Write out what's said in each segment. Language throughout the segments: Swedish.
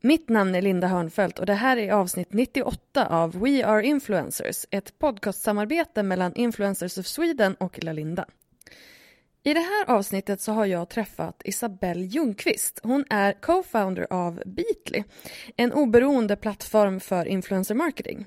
Mitt namn är Linda Hörnfeldt och det här är avsnitt 98 av We Are Influencers, ett podcastsamarbete mellan Influencers of Sweden och Lalinda. I det här avsnittet så har jag träffat Isabelle Ljungqvist. Hon är co-founder av Beatly, en oberoende plattform för influencer marketing.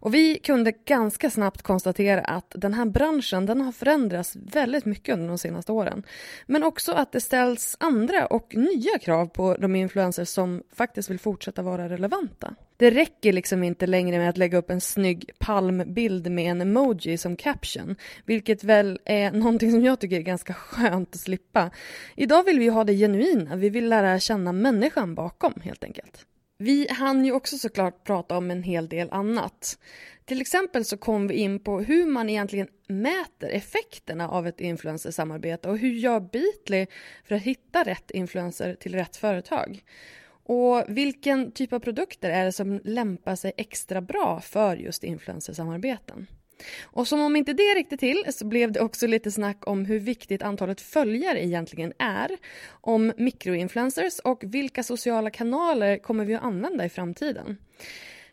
Och vi kunde ganska snabbt konstatera att den här branschen den har förändrats väldigt mycket under de senaste åren. Men också att det ställs andra och nya krav på de influencers som faktiskt vill fortsätta vara relevanta. Det räcker liksom inte längre med att lägga upp en snygg palmbild med en emoji som caption, vilket väl är någonting som jag tycker är ganska skönt att slippa. Idag vill vi ha det genuina, vi vill lära känna människan bakom helt enkelt. Vi hann ju också såklart prata om en hel del annat. Till exempel så kom vi in på hur man egentligen mäter effekterna av ett influencersamarbete och hur gör Beatly för att hitta rätt influencer till rätt företag. Och vilken typ av produkter är det som lämpar sig extra bra för just influencersamarbeten? Och som om inte det räckte till så blev det också lite snack om hur viktigt antalet följare egentligen är, om mikroinfluencers och vilka sociala kanaler kommer vi att använda i framtiden.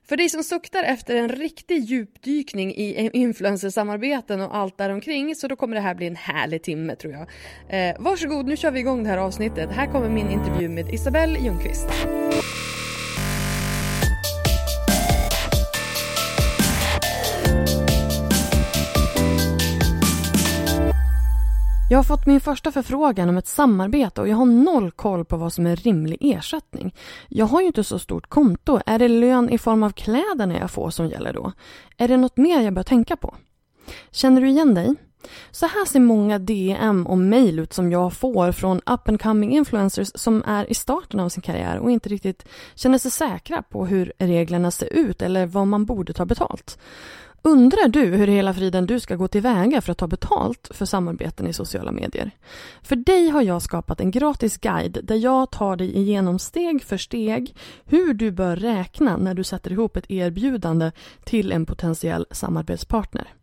För dig som suktar efter en riktig djupdykning i influencersamarbeten och allt däromkring så då kommer det här bli en härlig timme tror jag. Eh, varsågod, nu kör vi igång det här avsnittet. Här kommer min intervju med Isabelle Ljungqvist. Jag har fått min första förfrågan om ett samarbete och jag har noll koll på vad som är rimlig ersättning. Jag har ju inte så stort konto. Är det lön i form av kläderna jag får som gäller då? Är det något mer jag bör tänka på? Känner du igen dig? Så här ser många DM och mejl ut som jag får från up and coming influencers som är i starten av sin karriär och inte riktigt känner sig säkra på hur reglerna ser ut eller vad man borde ta betalt. Undrar du hur hela friden du ska gå tillväga för att ta betalt för samarbeten i sociala medier? För dig har jag skapat en gratis guide där jag tar dig igenom steg för steg hur du bör räkna när du sätter ihop ett erbjudande till en potentiell samarbetspartner.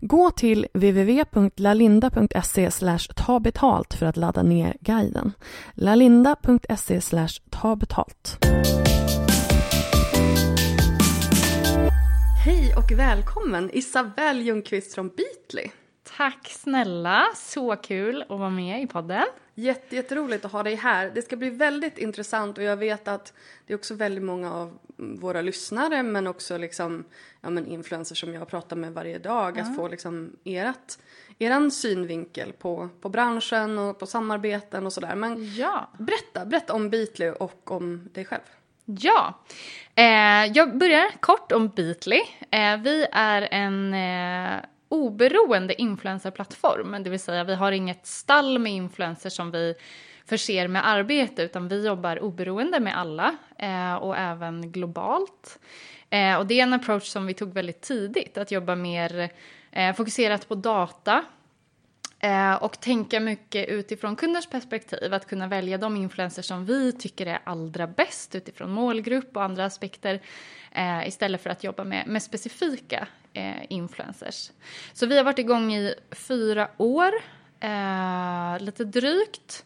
Gå till www.lalinda.se ta betalt för att ladda ner guiden. lalinda.se ta betalt. Och välkommen Isabelle Ljungqvist från Beatly. Tack snälla, så kul att vara med i podden. Jätte, jätteroligt att ha dig här. Det ska bli väldigt intressant och jag vet att det är också väldigt många av våra lyssnare men också liksom, ja, men influencers som jag pratar med varje dag att få liksom ert, eran synvinkel på, på branschen och på samarbeten och sådär. Men Ja. berätta, berätta om Beatly och om dig själv. Ja, eh, jag börjar kort om Beatly. Eh, vi är en eh, oberoende influencerplattform, det vill säga vi har inget stall med influencers som vi förser med arbete utan vi jobbar oberoende med alla eh, och även globalt. Eh, och det är en approach som vi tog väldigt tidigt, att jobba mer eh, fokuserat på data Eh, och tänka mycket utifrån kunders perspektiv. Att kunna välja de influencers som vi tycker är allra bäst utifrån målgrupp och andra aspekter. Eh, istället för att jobba med, med specifika eh, influencers. Så vi har varit igång i fyra år. eh, lite drygt.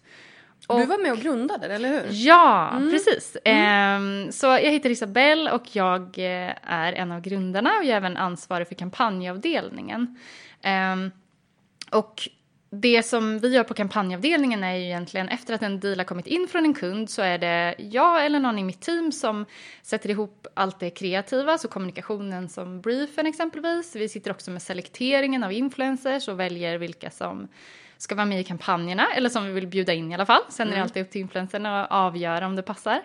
Och, Du var med och grundade eller hur? Ja, precis. Ehm, så jag heter Isabelle och jag eh, är en av grundarna och jag är även ansvarig för kampanjavdelningen. Ehm, och det som vi gör på kampanjavdelningen är ju egentligen efter att en deal har kommit in från en kund så är det jag eller någon i mitt team som sätter ihop allt det kreativa, så kommunikationen som briefen exempelvis. Vi sitter också med selekteringen av influencers och väljer vilka som ska vara med i kampanjerna, eller som vi vill bjuda in i alla fall. Sen är det alltid upp till influencerna att avgöra om det passar.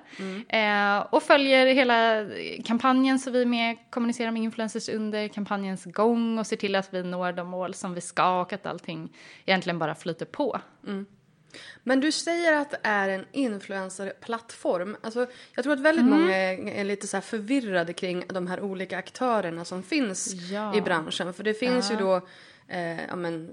Eh, och följer hela kampanjen så vi är med, kommunicerar med influencers under kampanjens gång och ser till att vi når de mål som vi ska och att allting egentligen bara flyter på. Men du säger att det är en influencerplattform. Alltså, jag tror att väldigt Mm. många är, lite så här förvirrade kring de här olika aktörerna som finns Ja. i branschen. För det finns ju då eh, ja, men,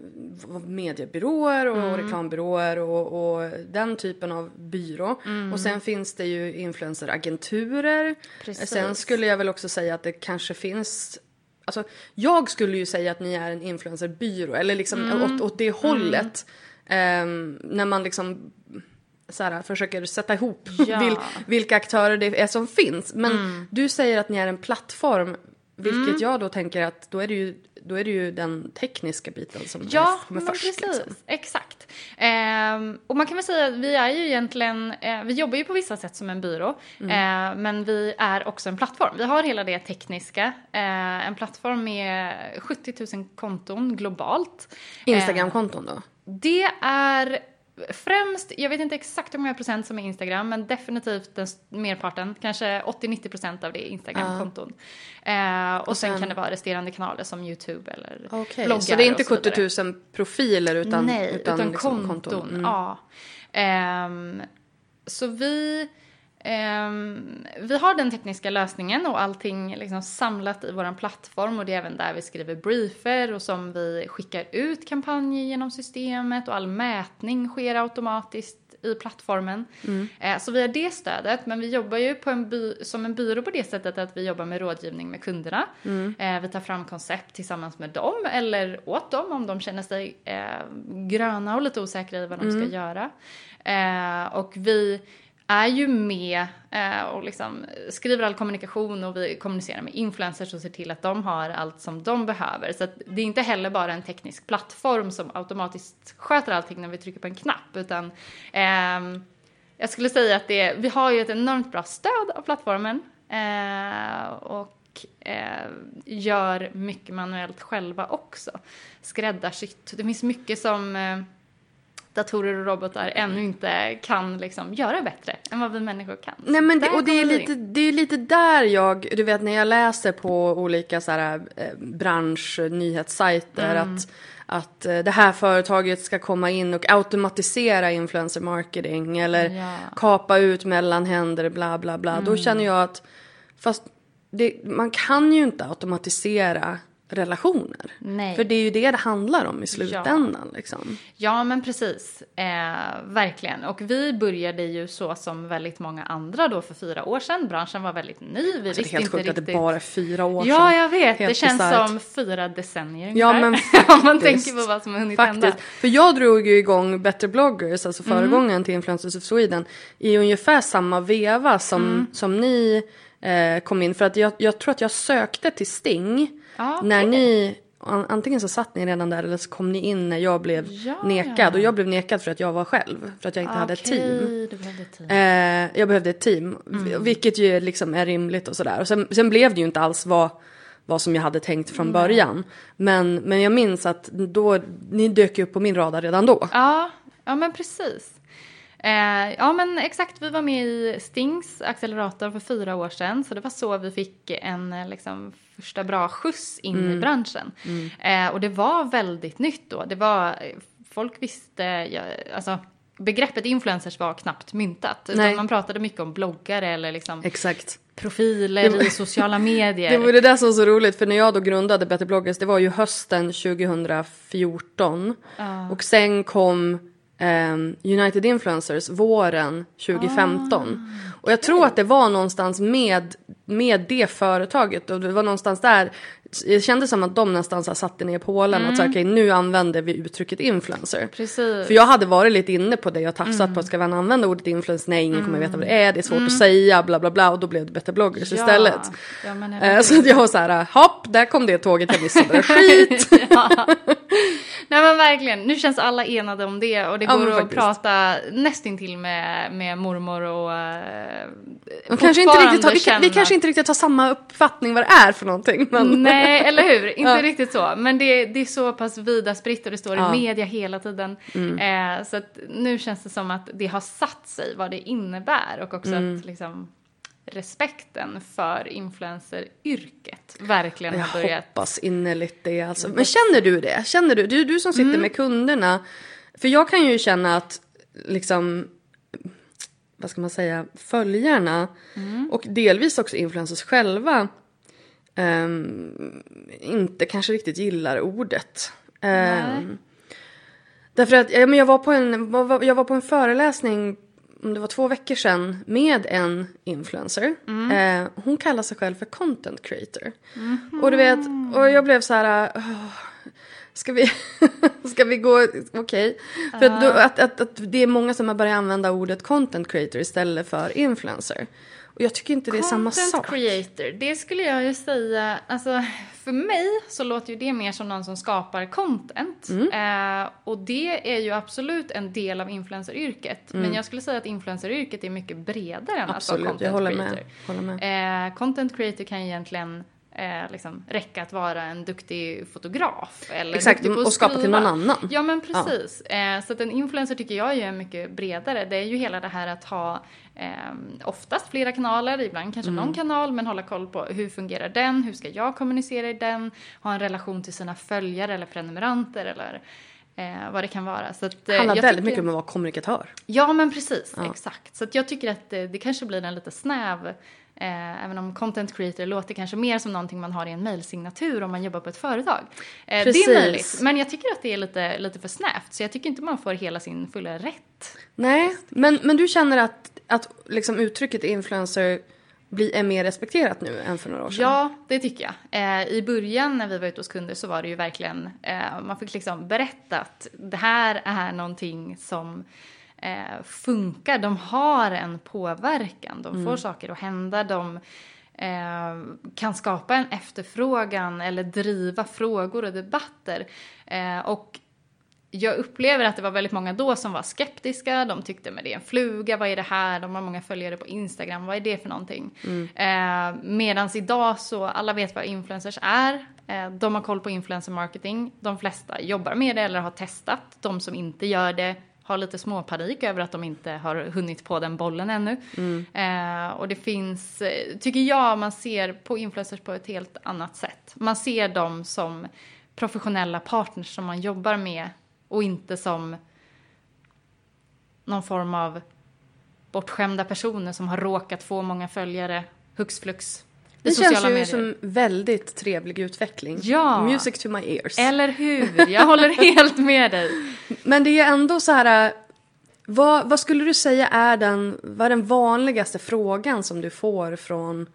mediebyråer och Mm. reklambyråer och, och den typen av byrå. Mm. Och sen finns det ju influenceragenturer. Precis. Sen skulle jag väl också säga att det kanske finns Alltså, jag skulle ju säga att ni är en influencerbyrå, eller liksom Mm. åt, åt det hållet. Ehm, när man liksom så här, försöker sätta ihop Ja. vil, vilka aktörer det är som finns. Men Mm. du säger att ni är en plattform, vilket jag då tänker att då är det ju, då är det ju den tekniska biten som Ja, kommer först. precis. Liksom. Exakt. Ehm, och man kan väl säga att vi är ju egentligen, eh, vi jobbar ju på vissa sätt som en byrå, eh, men vi är också en plattform. Vi har hela det tekniska, eh, en plattform med 70 000 konton globalt. Eh, Instagramkonton då? det är främst, jag vet inte exakt hur många procent som är Instagram, men definitivt den merparten, kanske 80-90 procent av det är Instagram-konton. Eh, och, sen, sen- kan det vara resterande kanaler som YouTube eller Okej, bloggar så det är inte och så vidare. 70 000 profiler utan, Nej, utan, liksom konton. Mm. Ja. Ehm, så vi, ehm, vi har den tekniska lösningen och allting liksom samlat i vår plattform och det är även där vi skriver briefer och som vi skickar ut kampanjer genom systemet och all mätning sker automatiskt i plattformen. Eh, så vi har det stödet, men vi jobbar ju på en by- som en byrå på det sättet att vi jobbar med rådgivning med kunderna. Eh, vi tar fram koncept tillsammans med dem eller åt dem om de känner sig eh, gröna och lite osäkra i vad de ska göra. Och vi är ju med eh, och liksom skriver all kommunikation och vi kommunicerar med influencers och ser till att de har allt som de behöver. Så att det är inte heller bara en teknisk plattform som automatiskt sköter allting när vi trycker på en knapp utan eh, jag skulle säga att det, vi har ju ett enormt bra stöd av plattformen eh, och eh, gör mycket manuellt själva också. Skräddarsytt. Det finns mycket som eh, datorer och robotar ännu inte kan liksom göra bättre än vad vi människor kan. Nej men det, och det är, lite, det är lite där jag, du vet när jag läser på olika så här, eh, branschnyhetssajter Mm. att, att eh, det här företaget ska komma in och automatisera influencer marketing eller Ja. kapa ut mellanhänder bla bla bla. Mm. Då känner jag att fast det, man kan ju inte automatisera relationer. Nej. För det är ju det det handlar om i slutändan. Liksom. Ja, men precis. Eh, verkligen. Och vi började ju så som väldigt många andra då för fyra år sedan. Branschen var väldigt ny. Vi Så det är visste helt inte sjukt att riktigt. det bara är fyra år Ja, sedan. jag vet. Helt det känns bisarrt. som fyra decennier Ja, ungefär. men Om man faktiskt. tänker på vad som har hunnit hända. Faktiskt. För jag drog ju igång Better bloggers, alltså Mm. föregångaren till Influencers of Sweden, i ungefär samma veva som, Mm. som ni eh, kom in. För att jag, jag tror att jag sökte till Sting Ja, när okej. ni an- Antingen så satt ni redan där eller så kom ni in när jag blev Ja, nekad. ja. Och jag blev nekad för att jag var själv. För att jag inte hade ett team. Du behövde ett team. Eh, jag behövde ett team, Mm. vilket ju liksom är rimligt och sådär. Och sen, sen blev det ju inte alls vad, vad som jag hade tänkt från början. Men, men jag minns att då, ni dök ju upp på min radar redan då. Ja, ja men precis. Eh, ja men exakt, vi var med i Stings accelerator för fyra år sedan. Så det var så vi fick en eh, liksom, första bra skjuts in Mm. i branschen. Eh, och det var väldigt nytt då. Det var, folk visste, ja, alltså begreppet influencers var knappt myntat. Utan man pratade mycket om bloggare eller liksom Exakt. profiler var- i sociala medier. Det var det där som var så roligt för när jag då grundade Better bloggers det var ju hösten 2014. Och sen kom United Influencers våren 2015. Och jag tror att det var någonstans med, med det företaget och det var någonstans där det kändes som att de nästan så satte ner pålen att så här, okej nu använder vi uttrycket influencer. Precis. För jag hade varit lite inne på det och tafsat på, ska man använda ordet influencer? Nej, ingen kommer veta vad det är, det är svårt att säga, bla bla bla och då blev det bättre bloggers Ja. istället. Ja, men Eh, Så att jag var så här, hopp, där kom det tåget jag missade, skit! Nej men verkligen, nu känns alla enade om det och det Ja, går men att faktiskt. prata nästintill med, med mormor och uh, kanske inte riktigt har, vi, vi kanske inte riktigt har samma uppfattning vad det är för någonting. Men... Nej, eller hur? Inte Ja. riktigt så. Men det, det är så pass vida spritt och det står Ja. Mm. i media hela tiden. Eh, så att nu känns det som att det har satt sig vad det innebär och också Mm. att liksom respekten för influenceryrket verkligen Jag har börjat. hoppas innerligt det. Alltså. Men känner du det? Känner du? Du, du som sitter med kunderna. För jag kan ju känna att liksom vad ska man säga, följarna och delvis också influencers själva ehm, inte kanske riktigt gillar ordet. Ehm, därför att ja, men jag, var på en, jag var på en föreläsning om det var två veckor sedan med en influencer. Eh, hon kallar sig själv för content creator. Och du vet, och jag blev så här... åh, Ska vi, ska vi gå, okej. För att, då, att, att, att det är många som har börjat använda ordet content creator istället för influencer. Och jag tycker inte det är samma Content sak. creator, det skulle jag ju säga, alltså för mig så låter ju det mer som någon som skapar content. Mm. Eh, och det är ju absolut en del av influenceryrket. Men jag skulle säga att influenceryrket är mycket bredare än Mm. Absolut, att vara jag content håller creator. med. Håller med. Eh, content creator kan egentligen eh, liksom räcka att vara en duktig fotograf. Eller Exakt, duktig på att och skapa till någon annan. Ja men precis. Eh, så att en influencer tycker jag är mycket bredare. Det är ju hela det här att ha eh, oftast flera kanaler, ibland kanske Mm. någon kanal, men hålla koll på hur fungerar den, hur ska jag kommunicera i den, ha en relation till sina följare eller prenumeranter eller eh, vad det kan vara. Så att, eh, handlar väldigt tycker- mycket om att vara kommunikatör. Ja, men precis. Exakt. Så att jag tycker att det, det kanske blir en lite snäv, eh, även om content creator låter kanske mer som någonting man har i en mejlsignatur om man jobbar på ett företag. Eh, det är möjligt, men jag tycker att det är lite, lite för snävt. Så jag tycker inte man får hela sin fulla rätt. Nej, men, men du känner att, att liksom uttrycket influencer blir, är mer respekterat nu än för några år sedan? Ja, det tycker jag. Eh, I början när vi var ute hos kunder så var det ju verkligen, eh, man fick liksom berätta att det här är någonting som eh, funkar. De har en påverkan, de får saker att hända, de eh, kan skapa en efterfrågan eller driva frågor och debatter. Eh, och jag upplever att det var väldigt många då som var skeptiska. De tyckte men det är en fluga, vad är det här? De har många följare på Instagram, vad är det för någonting? Eh, Medan idag så alla vet vad influencers är. Eh, de har koll på influencer marketing. De flesta jobbar med det eller har testat. De som inte gör det har lite småpanik över att de inte har hunnit på den bollen ännu. Eh, och det finns, eh, tycker jag, man ser på influencers på ett helt annat sätt. Man ser dem som professionella partners som man jobbar med och inte som någon form av bortskämda personer som har råkat få många följare hux flux. Det känns ju medier. som väldigt trevlig utveckling. Ja. Music to my ears. Eller hur? Jag håller helt med dig. Men det är ändå så här... äh, Vad, vad skulle du säga är den, vad är den vanligaste frågan som du får från,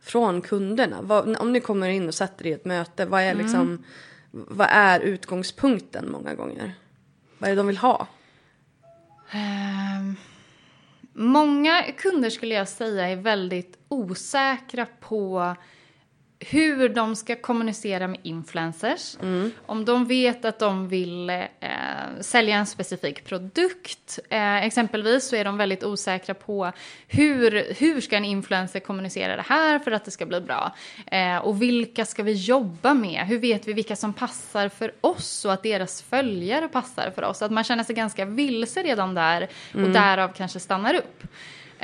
från kunderna? Vad, om ni kommer in och sätter er i ett möte, vad är, liksom, vad är utgångspunkten många gånger? Vad är det de vill ha? Um, många kunder skulle jag säga är väldigt osäkra på hur de ska kommunicera med influencers. Om de vet att de vill eh, sälja en specifik produkt. Eh, exempelvis så är de väldigt osäkra på hur, hur ska en influencer kommunicera det här för att det ska bli bra. Eh, och vilka ska vi jobba med? Hur vet vi vilka som passar för oss och att deras följare passar för oss? Att man känner sig ganska vilse redan där och därav kanske stannar upp.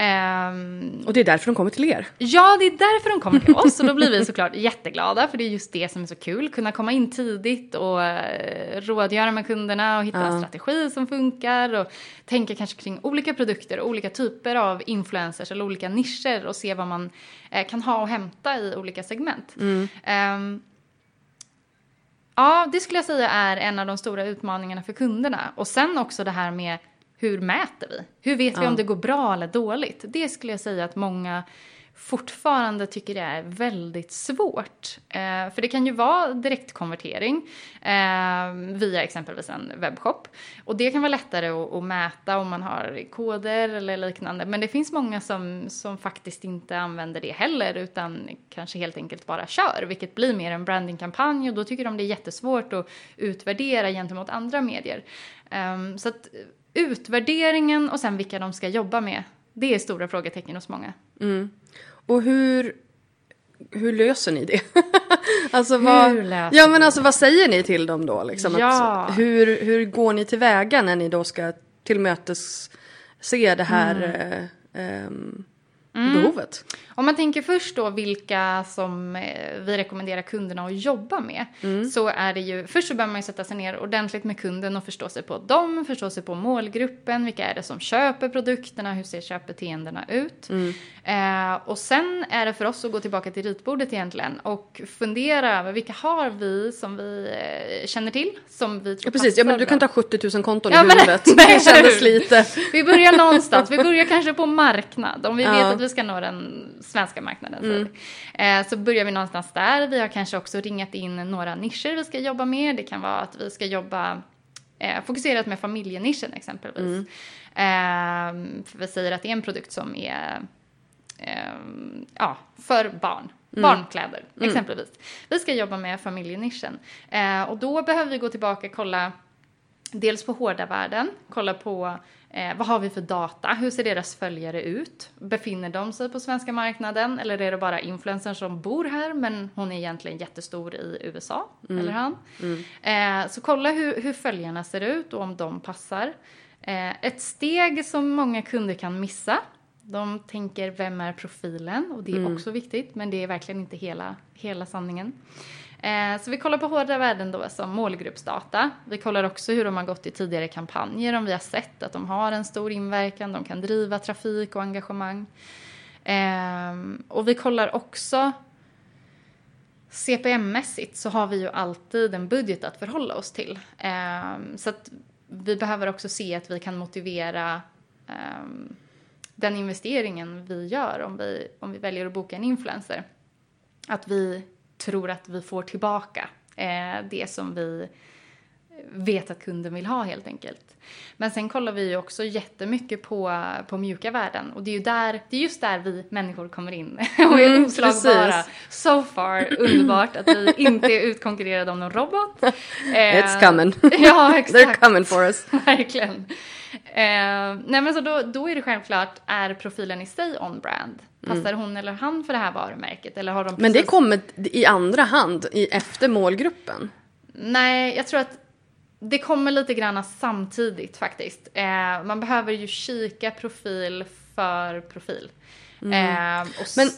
Ehm, Och det är därför de kommer till er. Ja, det är därför de kommer till oss och då blir vi såklart jätteglada för det är just det som är så kul. Kunna komma in tidigt och eh, rådgöra med kunderna och hitta en strategi som funkar och tänka kanske kring olika produkter och olika typer av influencers eller olika nischer och se vad man eh, kan ha och hämta i olika segment. Ehm, Ja, det skulle jag säga är en av de stora utmaningarna för kunderna. Och sen också det här med hur mäter vi? Hur vet vi om det går bra eller dåligt? Det skulle jag säga att många fortfarande tycker det är väldigt svårt. Eh, för det kan ju vara direktkonvertering eh, via exempelvis en webbshop. Och det kan vara lättare att, att, mäta om man har koder eller liknande. Men det finns många som, som faktiskt inte använder det heller utan kanske helt enkelt bara kör. Vilket blir mer en brandingkampanj och då tycker de det är jättesvårt att utvärdera gentemot andra medier. Eh, så att utvärderingen och sen vilka de ska jobba med det är stora frågetecken hos många. Mm. Och hur, hur löser ni det? alltså vad, hur löser ja men alltså vad säger ni till dem då? Liksom? Ja. Att, hur, hur går ni tillväga när ni då ska tillmötes se det här mm. eh, eh, behovet? Om man tänker först då vilka som eh, vi rekommenderar kunderna att jobba med. Mm. Så är det ju, först så behöver man ju sätta sig ner ordentligt med kunden och förstå sig på dem, förstå sig på målgruppen, vilka är det som köper produkterna, hur ser köpbeteendena ut. Mm. Eh, och sen är det för oss att gå tillbaka till ritbordet egentligen och fundera över vilka har vi som vi eh, känner till, som vi tror ja, Precis, ja, men du kan ta 70 000 konton ja, i huvudet. Men, det kändes lite. vi börjar någonstans, vi börjar kanske på marknad. Om vi ja. vet att vi ska nå den svenska marknaden. Mm. Eh, så börjar vi någonstans där. Vi har kanske också ringat in några nischer vi ska jobba med. Det kan vara att vi ska jobba eh, fokuserat med familjenischen exempelvis. Mm. Eh, för vi säger att det är en produkt som är eh, ja, för barn. Mm. Barnkläder mm. exempelvis. Vi ska jobba med familjenischen. Eh, och då behöver vi gå tillbaka och kolla dels på hårda värden, kolla på Eh, vad har vi för data? Hur ser deras följare ut? Befinner de sig på svenska marknaden eller är det bara influencers som bor här men hon är egentligen jättestor i USA? Mm. Eller han? Mm. Eh, så kolla hur, hur följarna ser ut och om de passar. Eh, ett steg som många kunder kan missa. De tänker vem är profilen? Och det är mm. också viktigt men det är verkligen inte hela, hela sanningen. Eh, så vi kollar på hårda värden då som målgruppsdata. Vi kollar också hur de har gått i tidigare kampanjer, om vi har sett att de har en stor inverkan, de kan driva trafik och engagemang. Ehm, och vi kollar också CPM-mässigt så har vi ju alltid en budget att förhålla oss till. Ehm, så att vi behöver också se att vi kan motivera ehm, den investeringen vi gör om vi, om vi väljer att boka en influencer. Att vi tror att vi får tillbaka eh, det som vi vet att kunden vill ha helt enkelt. Men sen kollar vi ju också jättemycket på, på mjuka värden och det är ju där, det är just där vi människor kommer in och är mm, oslagbara. So far, underbart att vi inte är utkonkurrerade av någon robot. It's coming. ja, exakt. They're coming for us. Verkligen. Eh, nej men så då, då är det självklart, är profilen i sig on-brand? Passar mm. hon eller han för det här varumärket? Eller har de precis... Men det kommer i andra hand, i, efter målgruppen? Nej, jag tror att det kommer lite grann samtidigt faktiskt. Eh, man behöver ju kika profil för profil. Mm. Eh, Men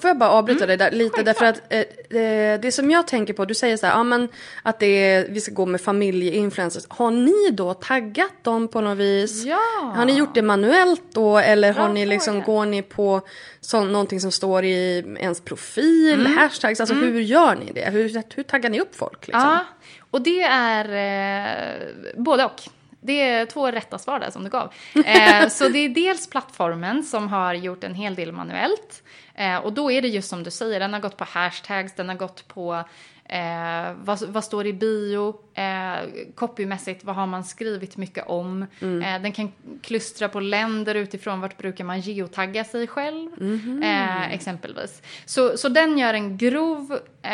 får jag bara avbryta mm. dig där lite därför att eh, eh, det som jag tänker på, du säger så här, ja men att det är, vi ska gå med familjeinfluencers. Har ni då taggat dem på något vis? Ja. Har ni gjort det manuellt då eller har ni liksom, går ni på så, någonting som står i ens profil, mm. hashtags, alltså mm. hur gör ni det? Hur, hur taggar ni upp folk liksom? Ja, och det är eh, både och. Det är två rätta svar där som du gav. Eh, så det är dels plattformen som har gjort en hel del manuellt. Eh, och då är det just som du säger, den har gått på hashtags, den har gått på Eh, vad, vad, står i bio? Eh, copymässigt, vad har man skrivit mycket om? Mm. Eh, den kan klustra på länder utifrån vart brukar man geotagga sig själv. Mm. Eh, exempelvis. Så, så den gör en grov... Eh,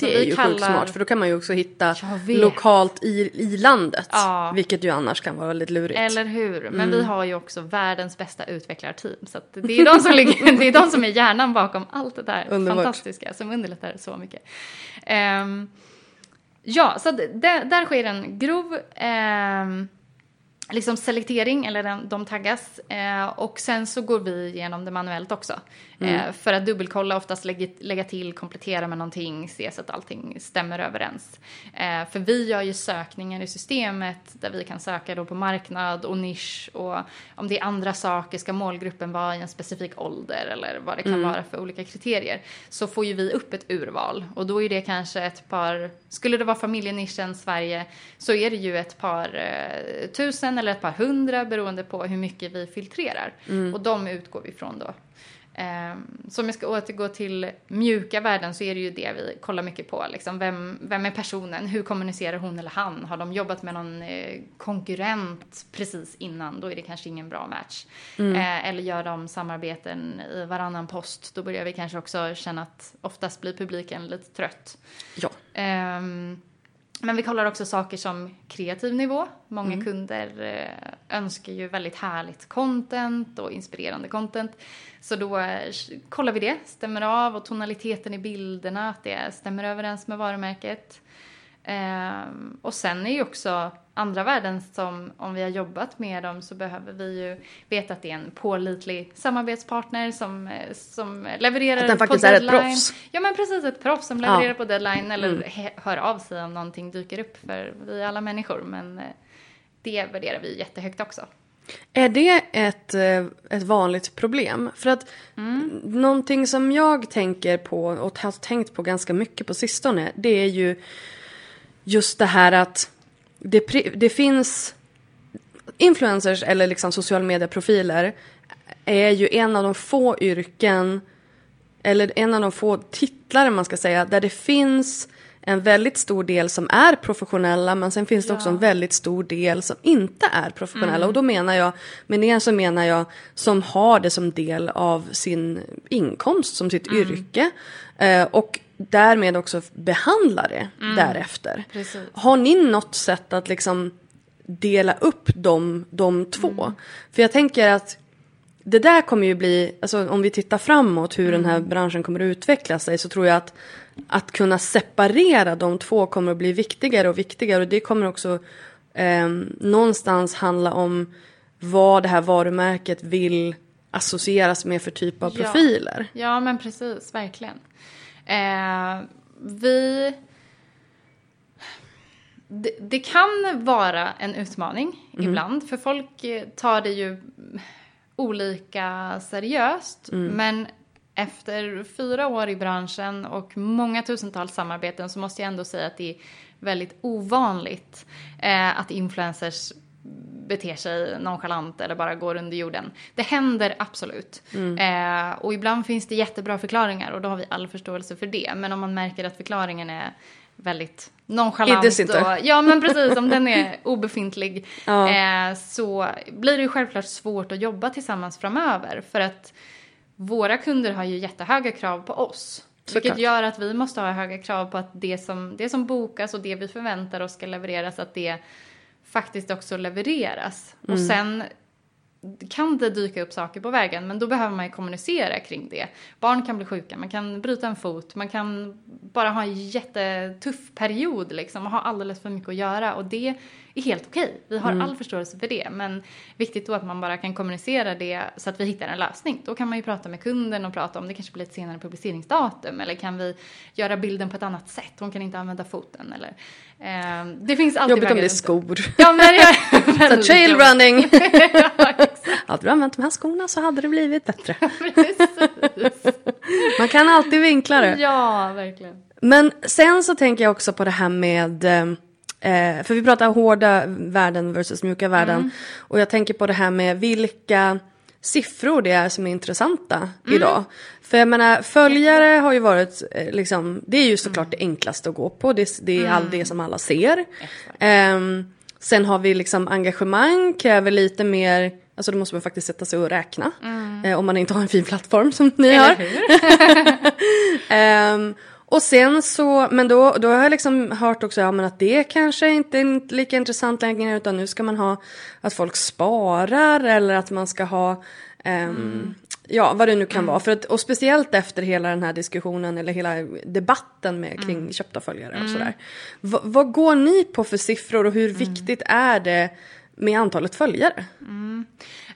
det är ju kallar... sjukt smart för då kan man ju också hitta lokalt i, i landet. Ja. Vilket ju annars kan vara väldigt lurigt. Eller hur. Men mm. vi har ju också världens bästa utvecklarteam. Så det, är de som ligger, det är de som är hjärnan bakom allt det där Underbart. fantastiska som underlättar så mycket. Um, ja, så där, där sker en grov eh, liksom selektering, eller den, de taggas. Eh, och sen så går vi igenom det manuellt också. Mm. Eh, för att dubbelkolla, oftast lägga, lägga till, komplettera med någonting, se så att allting stämmer överens. Eh, för vi gör ju sökningar i systemet där vi kan söka då på marknad och nisch och om det är andra saker, ska målgruppen vara i en specifik ålder eller vad det kan mm. vara för olika kriterier. Så får ju vi upp ett urval och då är det kanske ett par, skulle det vara familjenischen Sverige så är det ju ett par eh, tusen eller ett par hundra beroende på hur mycket vi filtrerar. Mm. Och de utgår vi ifrån då. Eh, så om jag ska återgå till mjuka värden så är det ju det vi kollar mycket på. Liksom, vem, vem är personen? Hur kommunicerar hon eller han? Har de jobbat med någon eh, konkurrent precis innan? Då är det kanske ingen bra match. Eh, eller gör de samarbeten i varannan post? Då börjar vi kanske också känna att oftast blir publiken lite trött. Ja. Ehm, men vi kollar också saker som kreativ nivå. Många kunder eh, önskar ju väldigt härligt content och inspirerande content. Så då eh, kollar vi det, stämmer av och tonaliteten i bilderna, att det stämmer överens med varumärket. Ehm, och sen är ju också andra värden som om vi har jobbat med dem så behöver vi ju veta att det är en pålitlig samarbetspartner som, eh, som levererar Att den på faktiskt är ett proffs. Ja men precis, ett proffs som levererar Ja. Mm. på deadline eller he- hör av sig om någonting dyker upp för vi är alla människor men eh, det värderar vi jättehögt också. Är det ett, eh, ett vanligt problem? För att någonting som jag tänker på och har tänkt på ganska mycket på sistone det är ju just det här att det, det finns influencers eller liksom social medieprofiler är ju en av de få yrken eller en av de få titlar man ska säga där det finns en väldigt stor del som är professionella men sen finns det också en väldigt stor del som inte är professionella. Och då menar jag, med det så menar jag som har det som del av sin inkomst som sitt yrke. Eh, och därmed också behandlar det därefter. Precis. Har ni något sätt att liksom dela upp de, de två? För jag tänker att det där kommer ju bli, alltså om vi tittar framåt hur den här branschen kommer att utveckla sig så tror jag att att kunna separera de två kommer att bli viktigare och viktigare och det kommer också eh, någonstans handla om vad det här varumärket vill associeras med för typ av Ja. profiler. Ja, men precis, verkligen. Eh, vi... Det, det kan vara en utmaning ibland, för folk eh, tar det ju olika seriöst. Men efter fyra år i branschen och många tusentals samarbeten så måste jag ändå säga att det är väldigt ovanligt eh, att influencers beter sig nonchalant eller bara går under jorden. Det händer absolut. Eh, och ibland finns det jättebra förklaringar och då har vi all förståelse för det. Men om man märker att förklaringen är väldigt nonchalant. Iddes inte. Och, ja men precis, om den är obefintlig Ja. eh, så blir det ju självklart svårt att jobba tillsammans framöver. För att våra kunder har ju jättehöga krav på oss. Såklart. Vilket gör att vi måste ha höga krav på att det som, det som bokas och det vi förväntar oss ska levereras, att det faktiskt också levereras. Och Mm. sen kan det dyka upp saker på vägen, men då behöver man ju kommunicera kring det. Barn kan bli sjuka, man kan bryta en fot, man kan bara ha en jättetuff period liksom och ha alldeles för mycket att göra och det är helt okej. Vi har all förståelse för det, men viktigt då att man bara kan kommunicera det så att vi hittar en lösning. Då kan man ju prata med kunden och prata om det kanske blir ett senare publiceringsdatum eller kan vi göra bilden på ett annat sätt? Hon kan inte använda foten eller eh, det finns alltid Jobbigt om det är skor. Ja, men det är Så trail running. ja. Hade du använt de här skorna så hade det blivit bättre. Man kan alltid vinkla det. Ja, verkligen. Men sen så tänker jag också på det här med eh, för vi pratar hårda värden versus mjuka värden. Och jag tänker på det här med vilka siffror det är som är intressanta idag. För jag menar följare har ju varit eh, liksom, det är ju såklart det enklaste att gå på. Det, det är all det som alla ser. Ehm, sen har vi liksom engagemang kräver lite mer Alltså då måste man faktiskt sätta sig och räkna. Eh, om man inte har en fin plattform som ni har. Eller hur? Och sen så, men då, då har jag liksom hört också ja, men att det kanske inte är lika intressant längre utan nu ska man ha att folk sparar eller att man ska ha ehm, Ja, vad det nu kan vara. För att, och speciellt efter hela den här diskussionen eller hela debatten med, kring köpta följare och sådär. V- vad går ni på för siffror och hur viktigt är det med antalet följare?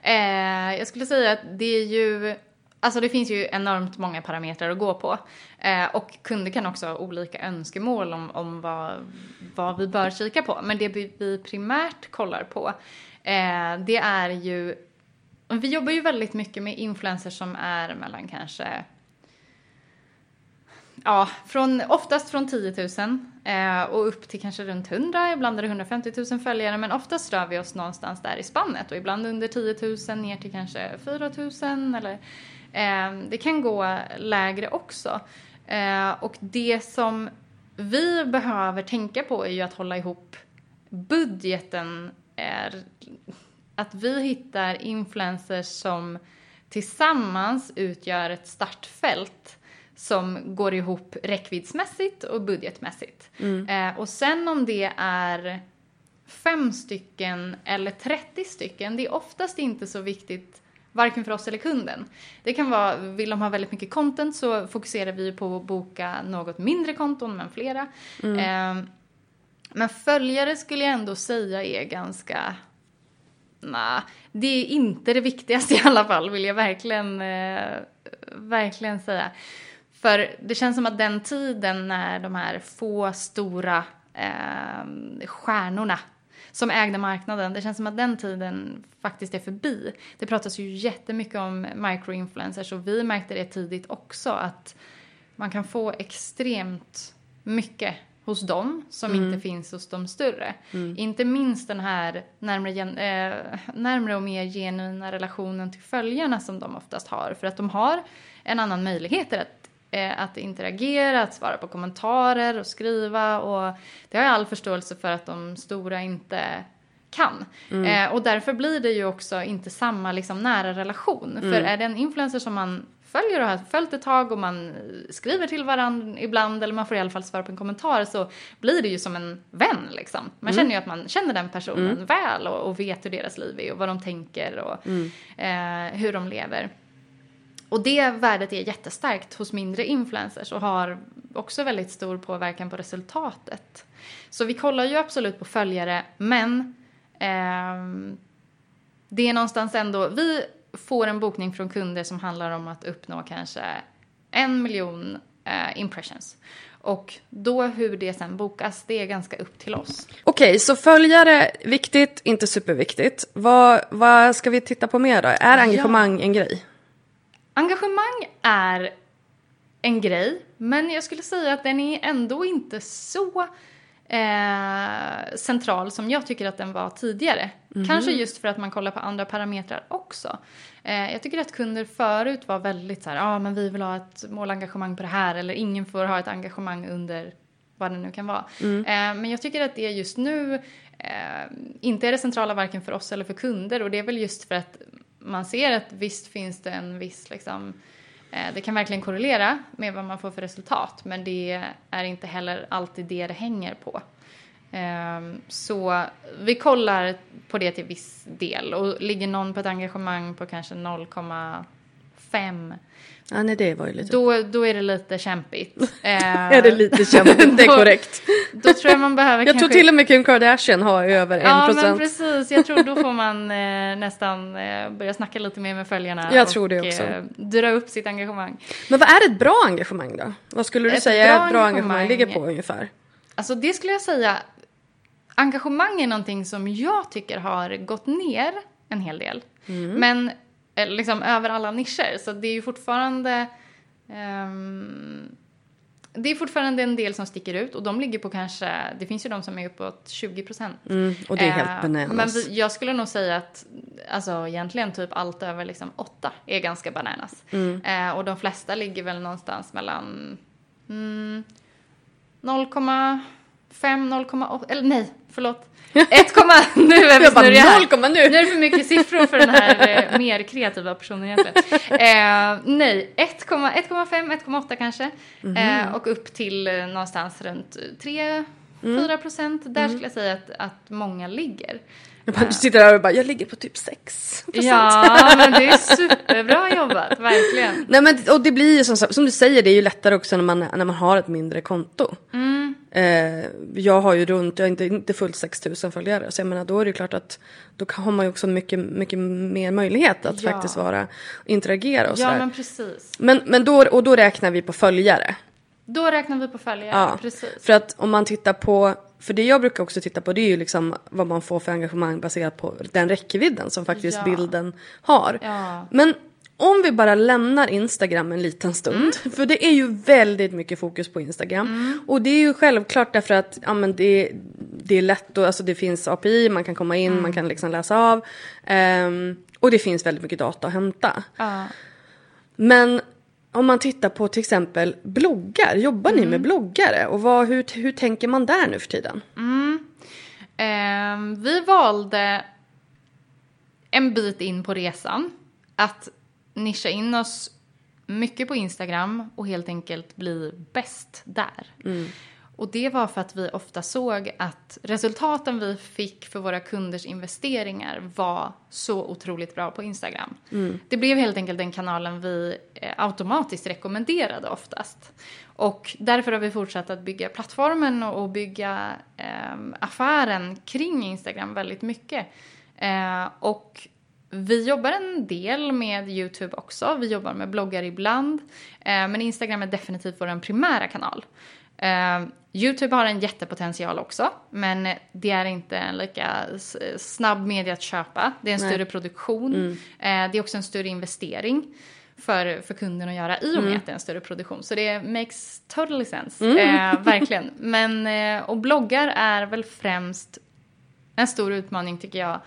Eh, jag skulle säga att det är ju, alltså det finns ju enormt många parametrar att gå på. Eh, och kunder kan också ha olika önskemål om, om vad, vad vi bör kika på. Men det vi, primärt kollar på, eh, det är ju, vi jobbar ju väldigt mycket med influencers som är mellan kanske ja, från, oftast från 10 000 eh, och upp till kanske runt 100, ibland är det 150 000 följare, men oftast rör vi oss någonstans där i spannet och ibland under 10 000 ner till kanske 4 000 eller det kan gå lägre också. Eh, och det som vi behöver tänka på är ju att hålla ihop budgeten är att vi hittar influencers som tillsammans utgör ett startfält som går ihop räckviddsmässigt och budgetmässigt. Eh, och sen om det är fem stycken eller 30 stycken, det är oftast inte så viktigt varken för oss eller kunden. Det kan vara, vill de ha väldigt mycket content så fokuserar vi på att boka något mindre konton men flera. Eh, men följare skulle jag ändå säga är ganska Nej, det är inte det viktigaste i alla fall vill jag verkligen, eh, verkligen säga. För det känns som att den tiden när de här få stora eh, stjärnorna som ägde marknaden, det känns som att den tiden faktiskt är förbi. Det pratas ju jättemycket om microinfluencers och vi märkte det tidigt också att man kan få extremt mycket hos dem som inte finns hos de större. Inte minst den här närmre, eh, närmre och mer genuina relationen till följarna som de oftast har. För att de har en annan möjlighet att, eh, att interagera, att svara på kommentarer och skriva. Och det har jag all förståelse för att de stora inte kan. Eh, och därför blir det ju också inte samma liksom, nära relation. För är det en influencer som man följer och har följt ett tag och man skriver till varandra ibland eller man får i alla fall svara på en kommentar så blir det ju som en vän liksom. Man känner ju att man känner den personen väl och, och vet hur deras liv är och vad de tänker och eh, hur de lever. Och det värdet är jättestarkt hos mindre influencers och har också väldigt stor påverkan på resultatet. Så vi kollar ju absolut på följare men det är någonstans ändå, vi får en bokning från kunder som handlar om att uppnå kanske en miljon eh, impressions. Och då hur det sen bokas, det är ganska upp till oss. Okej, så följare, viktigt, inte superviktigt. Vad, vad ska vi titta på mer då? Är engagemang en grej? Engagemang är en grej, men jag skulle säga att den är ändå inte så eh, central som jag tycker att den var tidigare. Kanske just för att man kollar på andra parametrar också. Eh, jag tycker att kunder förut var väldigt så här, ja ah, men vi vill ha ett målengagemang på det här eller ingen får ha ett engagemang under vad det nu kan vara. Eh, men jag tycker att det just nu eh, inte är det centrala varken för oss eller för kunder och det är väl just för att man ser att visst finns det en viss liksom Eh, det kan verkligen korrelera med vad man får för resultat men det är inte heller alltid det det hänger på. Ehm, så vi kollar på det till viss del och ligger någon på ett engagemang på kanske 0,5 Ja, nej, det var ju lite... då, då är det lite kämpigt. är det lite kämpigt, det är Då- korrekt. Då tror jag man behöver Jag kanske... tror till och med Kim Kardashian har över en Ja, men procent. precis. Jag tror då får man eh, nästan eh, börja snacka lite mer med följarna. Jag och, tror det också. Eh, dra upp sitt engagemang. Men vad är ett bra engagemang då? Vad skulle du Ett säga bra ett bra engagemang engagemang- ligger på ungefär? Alltså det skulle jag säga, engagemang är någonting som jag tycker har gått ner en hel del. Men eh, liksom över alla nischer. Så det är ju fortfarande ehm, det är fortfarande en del som sticker ut och de ligger på kanske, det finns ju de som är uppåt 20 procent. Mm, och det är helt bananas. Men jag skulle nog säga att alltså, egentligen typ allt över liksom 8 är ganska bananas. Mm. Eh, och de flesta ligger väl någonstans mellan mm, 0,5, 0,8, eller nej, förlåt. 1, nu är vi snurriga. 0, nu. Nu är det för mycket siffror för den här eh, mer kreativa personen egentligen. Eh, nej, 1,5, 1,8 kanske. Mhm. Eh, och upp till eh, någonstans runt 3, Mm. 4 procent. Där skulle jag säga att, att många ligger. Jag bara, du sitter där och bara, jag ligger på typ 6 Ja, men det är superbra jobbat, verkligen. Nej men och det blir ju som, som du säger, det är ju lättare också när man, när man har ett mindre konto. Mm. Eh, jag har ju runt, jag har inte, inte fullt 6000 följare. Så jag menar då är det klart att då har man ju också mycket, mycket mer möjlighet att Ja. faktiskt vara, interagera och Ja, sådär. men precis. Men, men då, och då räknar vi på följare. Då räknar vi på följare, Ja, precis. för att om man tittar på, för det jag brukar också titta på det är ju liksom vad man får för engagemang baserat på den räckvidden som faktiskt Ja. bilden har. Ja. Men om vi bara lämnar Instagram en liten stund, för det är ju väldigt mycket fokus på Instagram. Och det är ju självklart därför att ja, men det, det är lätt, och, alltså det finns API, man kan komma in, man kan liksom läsa av. Ehm, och det finns väldigt mycket data att hämta. Ja. Men om man tittar på till exempel bloggar, jobbar ni med bloggare? Och vad, hur, hur tänker man där nu för tiden? Ehm, vi valde en bit in på resan att nischa in oss mycket på Instagram och helt enkelt bli bäst där. Och det var för att vi ofta såg att resultaten vi fick för våra kunders investeringar var så otroligt bra på Instagram. Det blev helt enkelt den kanalen vi eh, automatiskt rekommenderade oftast. Och därför har vi fortsatt att bygga plattformen och bygga ehm, affären kring Instagram väldigt mycket. Eh, och vi jobbar en del med Youtube också. Vi jobbar med bloggar ibland. Eh, men Instagram är definitivt vår primära kanal. Eh, Youtube har en jättepotential också, men det är inte en lika snabb media att köpa. Det är en större produktion. Eh, det är också en större investering för, för kunden att göra i och med att det är en större produktion. Så det makes totally sense. Eh, verkligen. Men, och bloggar är väl främst en stor utmaning tycker jag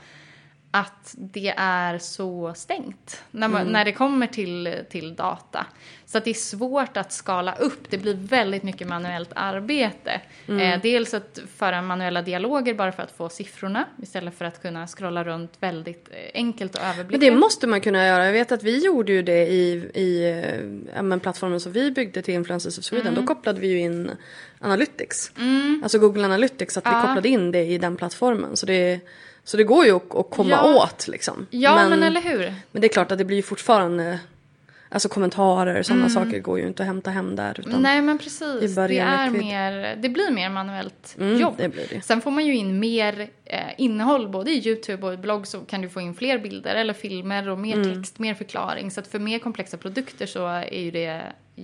att det är så stängt när, man, när det kommer till, till data. Så att det är svårt att skala upp. Det blir väldigt mycket manuellt arbete. Eh, dels att föra manuella dialoger bara för att få siffrorna istället för att kunna scrolla runt väldigt eh, enkelt och Men överblicka. det måste man kunna göra. Jag vet att vi gjorde ju det i, i eh, ja, men plattformen som vi byggde till Influencers of Sweden. Då kopplade vi ju in Analytics. Alltså Google Analytics, att vi kopplade in det i den plattformen. Så det, så det går ju att, att komma Ja. åt liksom. Ja, men, eller hur? men det är klart att det blir ju fortfarande Alltså kommentarer och sådana saker går ju inte att hämta hem där. Utan, Nej men precis, det, är mer, det blir mer manuellt Mm, jobb. det blir det. Sen får man ju in mer eh, innehåll, både i Youtube och i blogg så kan du få in fler bilder eller filmer och mer Mm. text, mer förklaring. Så att för mer komplexa produkter så är ju det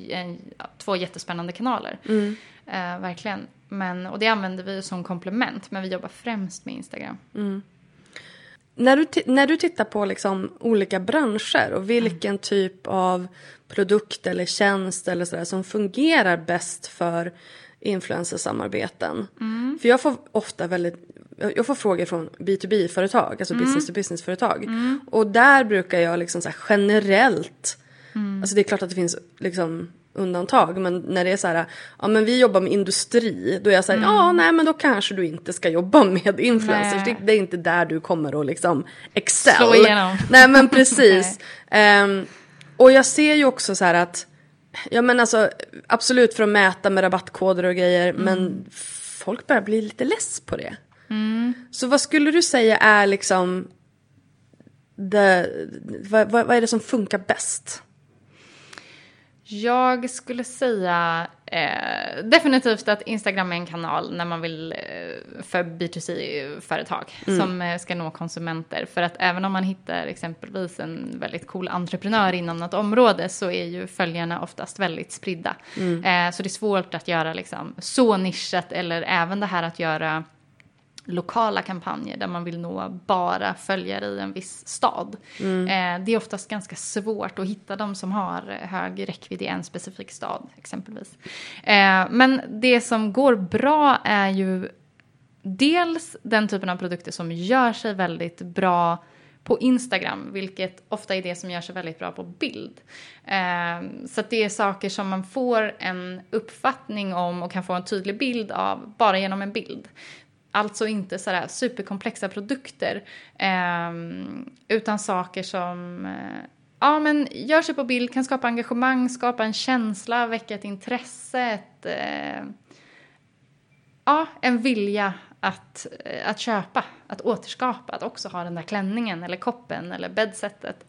en, två jättespännande kanaler. Mm. Eh, verkligen. Men, och det använder vi som komplement, men vi jobbar främst med Instagram. När du, när du tittar på liksom olika branscher och vilken typ av produkt eller tjänst eller sådär som fungerar bäst för influencersamarbeten. För jag får ofta väldigt, jag får frågor från B2B-företag, alltså business to business-företag. Och där brukar jag liksom så generellt, alltså det är klart att det finns liksom undantag men när det är så här, ja men vi jobbar med industri, då är jag så här, ja nej men då kanske du inte ska jobba med influencers, det, Nej. det är inte där du kommer att liksom excel. Slå igenom. Nej men precis. Ehm, och jag ser ju också så här att, ja men alltså absolut för att mäta med rabattkoder och grejer men folk börjar bli lite less på det. Så vad skulle du säga är liksom, vad, vad, vad är det som funkar bäst? Jag skulle säga eh, definitivt att Instagram är en kanal när man vill eh, för B2C-företag som eh, ska nå konsumenter. För att även om man hittar exempelvis en väldigt cool entreprenör inom något område så är ju följarna oftast väldigt spridda. Eh, så det är svårt att göra liksom, så nischat eller även det här att göra lokala kampanjer där man vill nå bara följare i en viss stad. Eh, det är oftast ganska svårt att hitta de som har hög räckvidd i en specifik stad exempelvis. Eh, men det som går bra är ju dels den typen av produkter som gör sig väldigt bra på Instagram, vilket ofta är det som gör sig väldigt bra på bild. Eh, så det är saker som man får en uppfattning om och kan få en tydlig bild av bara genom en bild. Alltså inte sådär superkomplexa produkter, eh, utan saker som eh, ja, men gör sig på bild, kan skapa engagemang, skapa en känsla, väcka ett intresse, ett, eh, ja, en vilja att, eh, att köpa, att återskapa, att också ha den där klänningen eller koppen eller bedsetet.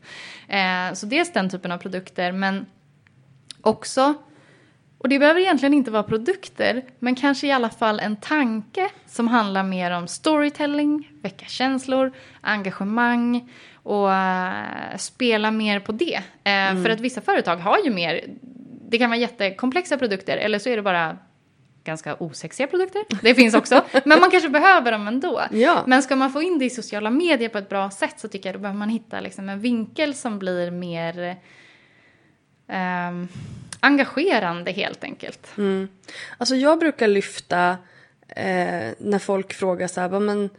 Eh, så dels den typen av produkter, men också, och det behöver egentligen inte vara produkter, men kanske i alla fall en tanke som handlar mer om storytelling, väcka känslor, engagemang och eh, spela mer på det. Eh, För att vissa företag har ju mer, det kan vara jättekomplexa produkter eller så är det bara ganska osexiga produkter. Det finns också. men man kanske behöver dem ändå. Ja. Men ska man få in det i sociala medier på ett bra sätt så tycker jag då behöver man hitta liksom en vinkel som blir mer ehm, engagerande helt enkelt. Alltså jag brukar lyfta eh, när folk frågar så här, men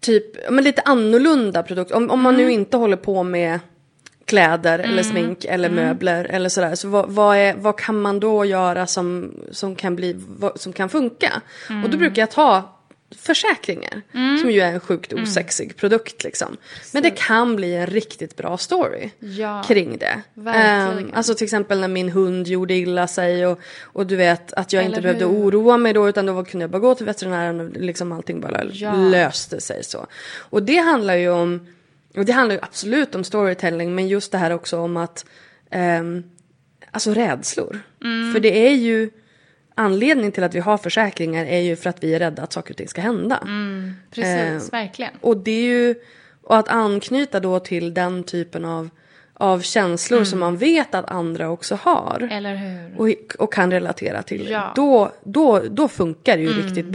typ, men lite annorlunda produkter. Om, om man nu inte håller på med kläder eller smink eller möbler eller sådär. Så vad, vad, är, vad kan man då göra som, som, kan, bli, som kan funka? Och då brukar jag ta försäkringar. Som ju är en sjukt osexig produkt liksom. Men det kan bli en riktigt bra story Ja, kring det. Ehm, alltså till exempel när min hund gjorde illa sig och, och du vet att jag inte Eller behövde hur? oroa mig då utan då kunde jag bara gå till veterinären och liksom allting bara Ja. löste sig så. Och det handlar ju om, och det handlar ju absolut om storytelling men just det här också om att, ehm, alltså rädslor. Mm. För det är ju, anledningen till att vi har försäkringar är ju för att vi är rädda att saker och ting ska hända. Mm. Precis, Eh, verkligen. Och det är ju, och att anknyta då till den typen av, av känslor som man vet att andra också har. Mm. Eller hur? Och, och kan relatera till. Ja. Mm. Då, då, då funkar det ju riktigt bra.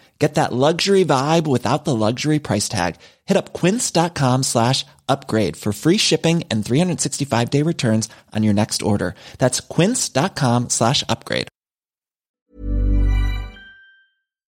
Get that luxury vibe without the luxury price tag. Hit up quince.com slash upgrade for free shipping and 365 day returns on your next order. That's quince.com slash upgrade.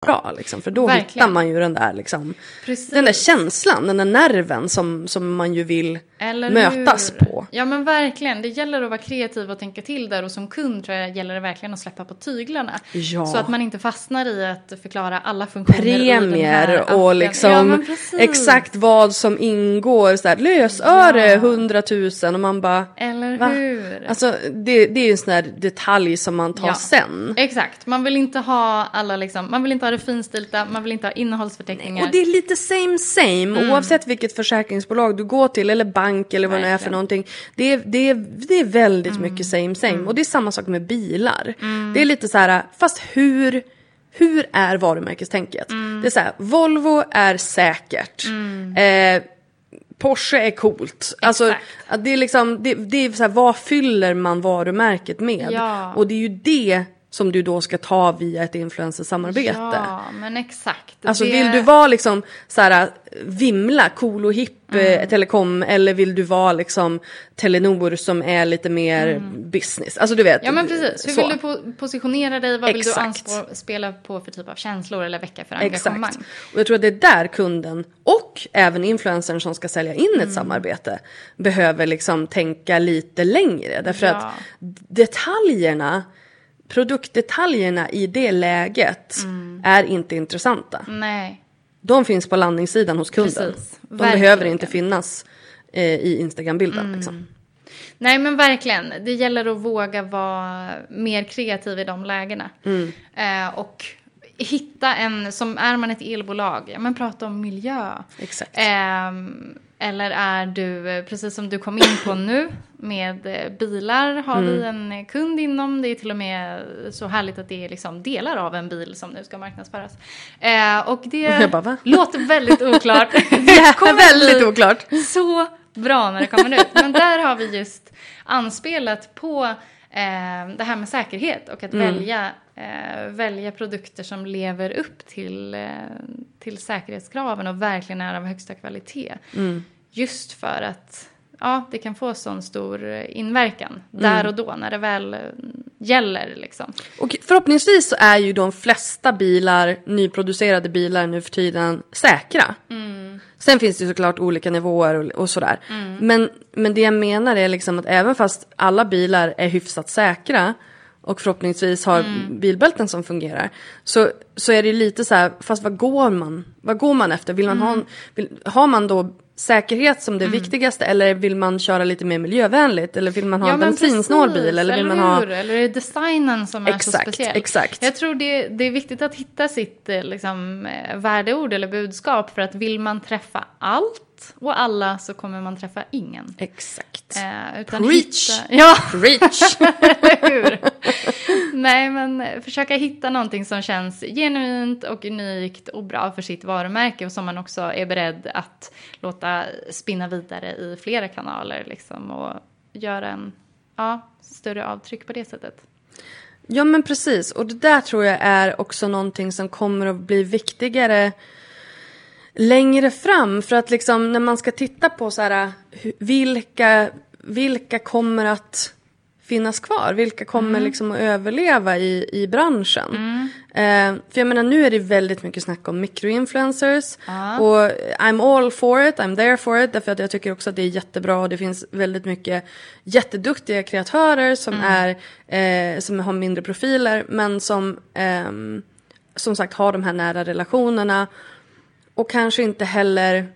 bra liksom. För då Verkligen. hittar man ju den där liksom. Precis. Den där känslan, den där nerven som, som man ju vill Eller mötas hur? på. Ja men verkligen, det gäller att vara kreativ och tänka till där och som kund tror jag gäller det verkligen att släppa på tyglarna. Ja. Så att man inte fastnar i att förklara alla funktioner Premier och Ja, liksom precis. exakt vad som ingår. Så här, lösöre, Ja. 100 000 och man bara... Eller Va? hur? Alltså det, det är ju en sån här detalj som man tar Ja. sen. Exakt, man vill inte ha alla liksom, man vill inte ha det finstilta, man vill inte ha innehållsförteckningar. Och det är lite same same Mm. oavsett vilket försäkringsbolag du går till eller bank eller vad det är för någonting. Det är, det är, det är väldigt Mm. mycket same same. Och det är samma sak med bilar. Det är lite så här, fast hur, hur är varumärkestänket? Mm. Det är så här, Volvo är säkert. Eh, Porsche är coolt. Alltså, Exakt. det är liksom, det, det är så här, vad fyller man varumärket med? Ja. Och det är ju det som du då ska ta via ett influencersamarbete. Ja, men exakt. Alltså Det- vill du vara liksom så här vimla, cool och hipp Mm. eh, telekom eller vill du vara liksom Telenor som är lite mer business? Alltså du vet. Mm. Ja men precis, hur så. vill du po- positionera dig, vad vill du Exakt. anspå- spela på för typ av känslor eller väcka för engagemang? Exakt. Och jag tror att det är där kunden och även influencern som ska sälja in Mm. ett samarbete behöver liksom tänka lite längre. Därför Ja. att detaljerna, produktdetaljerna i det läget Mm. är inte intressanta. Nej, De finns på landningssidan hos kunden. Precis. De Verkligen. behöver inte finnas eh, i Instagram-bilden. Mm. Liksom. Nej men verkligen, det gäller att våga vara mer kreativ i de lägena. Mm. Eh, och hitta en, som är man ett elbolag, ja men prata om miljö. Exakt. Ehm, Eller är du, eh, precis som du kom in på nu, med eh, bilar har vi Mm. en kund inom. Det är till och med så härligt att det är liksom delar av en bil som nu ska marknadsföras. Eh, och det bara, låter väldigt oklart. Ja, Kommer väldigt oklart. Så bra när det kommer ut. Men där har vi just anspelat på eh, det här med säkerhet och att välja, eh, välja produkter som lever upp till, eh, till säkerhetskraven och verkligen är av högsta kvalitet. Just för att ja, det kan få sån stor inverkan där och då när det väl eh, gäller. Liksom. Och förhoppningsvis så är ju de flesta bilar, nyproducerade bilar nu för tiden, säkra. Sen finns det såklart olika nivåer och, och sådär. Men, men det jag menar är liksom att även fast alla bilar är hyfsat säkra och förhoppningsvis har bilbälten som fungerar. Så, så är det lite så här, fast vad går man? Vad går man efter? Vill man ha, en- vill, har man då säkerhet som det viktigaste eller vill man köra lite mer miljövänligt? Eller vill man ha en men bensinsnål bil? Eller vill man ha... Eller är det designen som är så Exakt, speciell? exakt. Jag tror det, det är viktigt att hitta sitt eh, liksom, eh, värdeord eller budskap. För att vill man träffa allt och alla så kommer man träffa ingen. Exakt. Eh, utan Preach. Hitta, ja, Preach! hur? Nej, men eh, försöka hitta någonting som känns genuint och unikt och bra för sitt varumärke och som man också är beredd att låta spinna vidare i flera kanaler liksom och göra en ja, större avtryck på det sättet. Ja men precis och det där tror jag är också någonting som kommer att bli viktigare längre fram. För att liksom när man ska titta på så här, vilka, vilka kommer att finnas kvar? Vilka kommer liksom att överleva i, i branschen? Eh, för jag menar nu är det väldigt mycket snack om microinfluencers. Och I'm all for it, I'm there for it. Därför att jag tycker också att det är jättebra och det finns väldigt mycket jätteduktiga kreatörer som, är, eh, som har mindre profiler men som ehm, som sagt har de här nära relationerna. Och kanske inte heller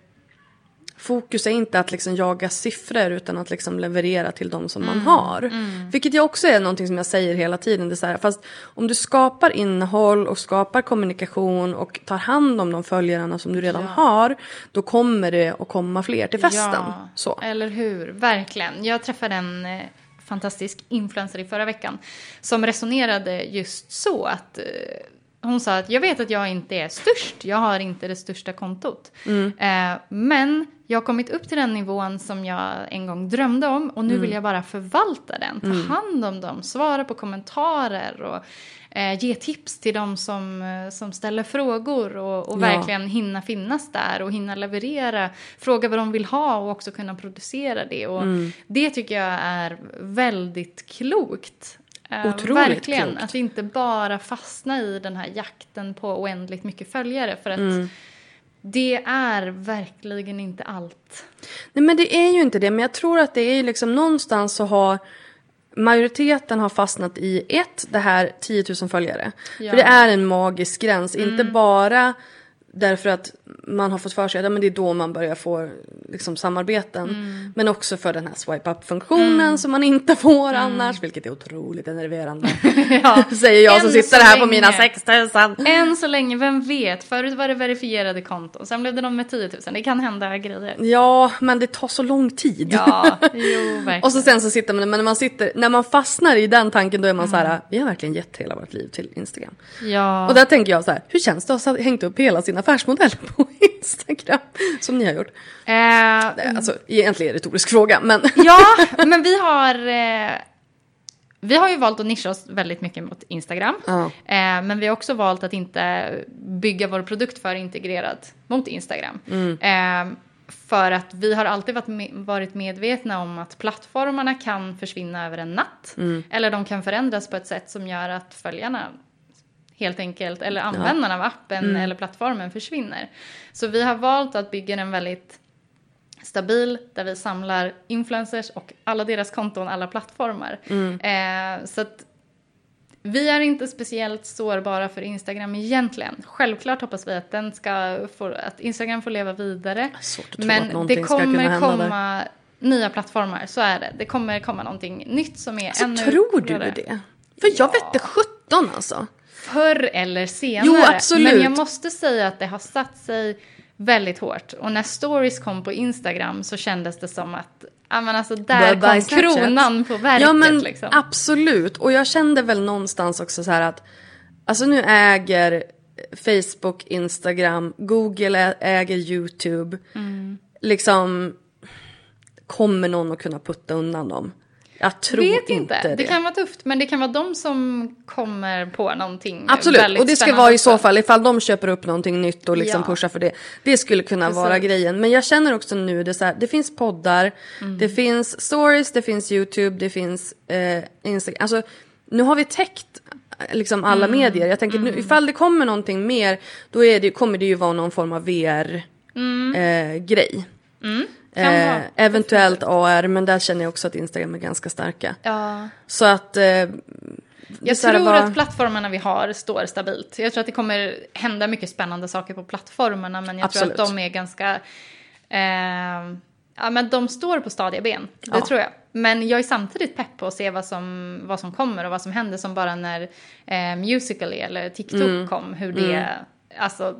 Fokus är inte att liksom jaga siffror utan att liksom leverera till de som man har. Vilket jag också är någonting som jag säger hela tiden. Det är så här, fast om du skapar innehåll och skapar kommunikation och tar hand om de följarna som du redan har. Då kommer det att komma fler till festen. Ja, Så. eller hur. Verkligen. Jag träffade en eh, fantastisk influencer i förra veckan som resonerade just så att eh, hon sa att jag vet att jag inte är störst, jag har inte det största kontot. Eh, men jag har kommit upp till den nivån som jag en gång drömde om och nu vill jag bara förvalta den, ta hand om dem, svara på kommentarer och eh, ge tips till dem som, eh, som ställer frågor och, och Ja. verkligen hinna finnas där och hinna leverera, fråga vad de vill ha och också kunna producera det. Och Mm. Det tycker jag är väldigt klokt. Eh, Otroligt verkligen, klokt. att inte bara fastna i den här jakten på oändligt mycket följare. För att Mm. det är verkligen inte allt. Nej men det är ju inte det. Men jag tror att det är ju liksom någonstans så har majoriteten har fastnat i ett, det här 10 000 följare. Ja. Mm. För det är en magisk gräns. Inte bara därför att man har fått för sig att ja, men det är då man börjar få liksom, samarbeten. Mm. Men också för den här swipe up-funktionen som man inte får annars. Vilket är otroligt enerverande. Ja. Säger jag som Än sitter så här på länge. mina 6 000. Än så länge, vem vet? Förut var det verifierade konton, sen blev det de med 10 000. Det kan hända grejer. Ja, men det tar så lång tid. Ja, jo, verkligen. Och så sen så sitter man, men när man sitter, när man fastnar i den tanken då är man så här, vi har verkligen gett hela vårt liv till Instagram. ja. Och där tänker jag så här, hur känns det att ha hängt upp hela sin affärsmodell på Instagram? Som ni har gjort. Eh, Alltså egentligen är det en retorisk fråga, men Ja, men vi har... Eh, vi har ju valt att nischa oss väldigt mycket mot Instagram. Ja. Eh, men vi har också valt att inte bygga vår produkt för integrerad mot Instagram. Eh, för att vi har alltid varit, me- varit medvetna om att plattformarna kan försvinna över en natt. Eller de kan förändras på ett sätt som gör att följarna helt enkelt, eller användarna av appen eller plattformen försvinner. Så vi har valt att bygga den väldigt stabil där vi samlar influencers och alla deras konton, alla plattformar. Eh, så att vi är inte speciellt sårbara för Instagram egentligen. Självklart hoppas vi att, den ska få, att Instagram får leva vidare. Men det kommer hända där. komma nya plattformar, så är det. Det kommer komma någonting nytt som är så ännu tror du det? För jag vet det 17 alltså. Förr eller senare. Jo, absolut. Men jag måste säga att det har satt sig väldigt hårt. Och när stories kom på Instagram så kändes det som att, ja men alltså där Bye kom Snapchat. kronan på verket Ja men liksom. absolut. Och jag kände väl någonstans också så här att alltså nu äger Facebook, Instagram, Google äger YouTube. Mm. Liksom kommer någon att kunna putta undan dem? Jag tror Vet inte, inte. det. Det kan vara tufft, men det kan vara de som kommer på någonting Absolut, väldigt och det ska vara i så fall ifall de köper upp någonting nytt och liksom Ja. pushar för det. Det skulle kunna Precis. vara grejen. Men jag känner också nu, det, så här, det finns poddar, Mm. det finns stories, det finns YouTube, det finns eh, Instagram. Alltså, nu har vi täckt eh, liksom alla Mm. medier. Jag tänker nu, ifall det kommer någonting mer, då är det, kommer det ju vara någon form av VR-grej. Mm. Vara. Eh, eventuellt AR, men där känner jag också att Instagram är ganska starka. Ja. Så att... Eh, Jag tror var- att plattformarna vi har står stabilt. Jag tror att det kommer hända mycket spännande saker på plattformarna, men jag tror Absolut. att de är ganska... Eh, ja, men de står på stadiga ben, det Ja. tror jag. Men jag är samtidigt pepp på att se vad som, vad som kommer och vad som händer som bara när eh, Musical.ly eller TikTok Mm. kom. Hur det, alltså,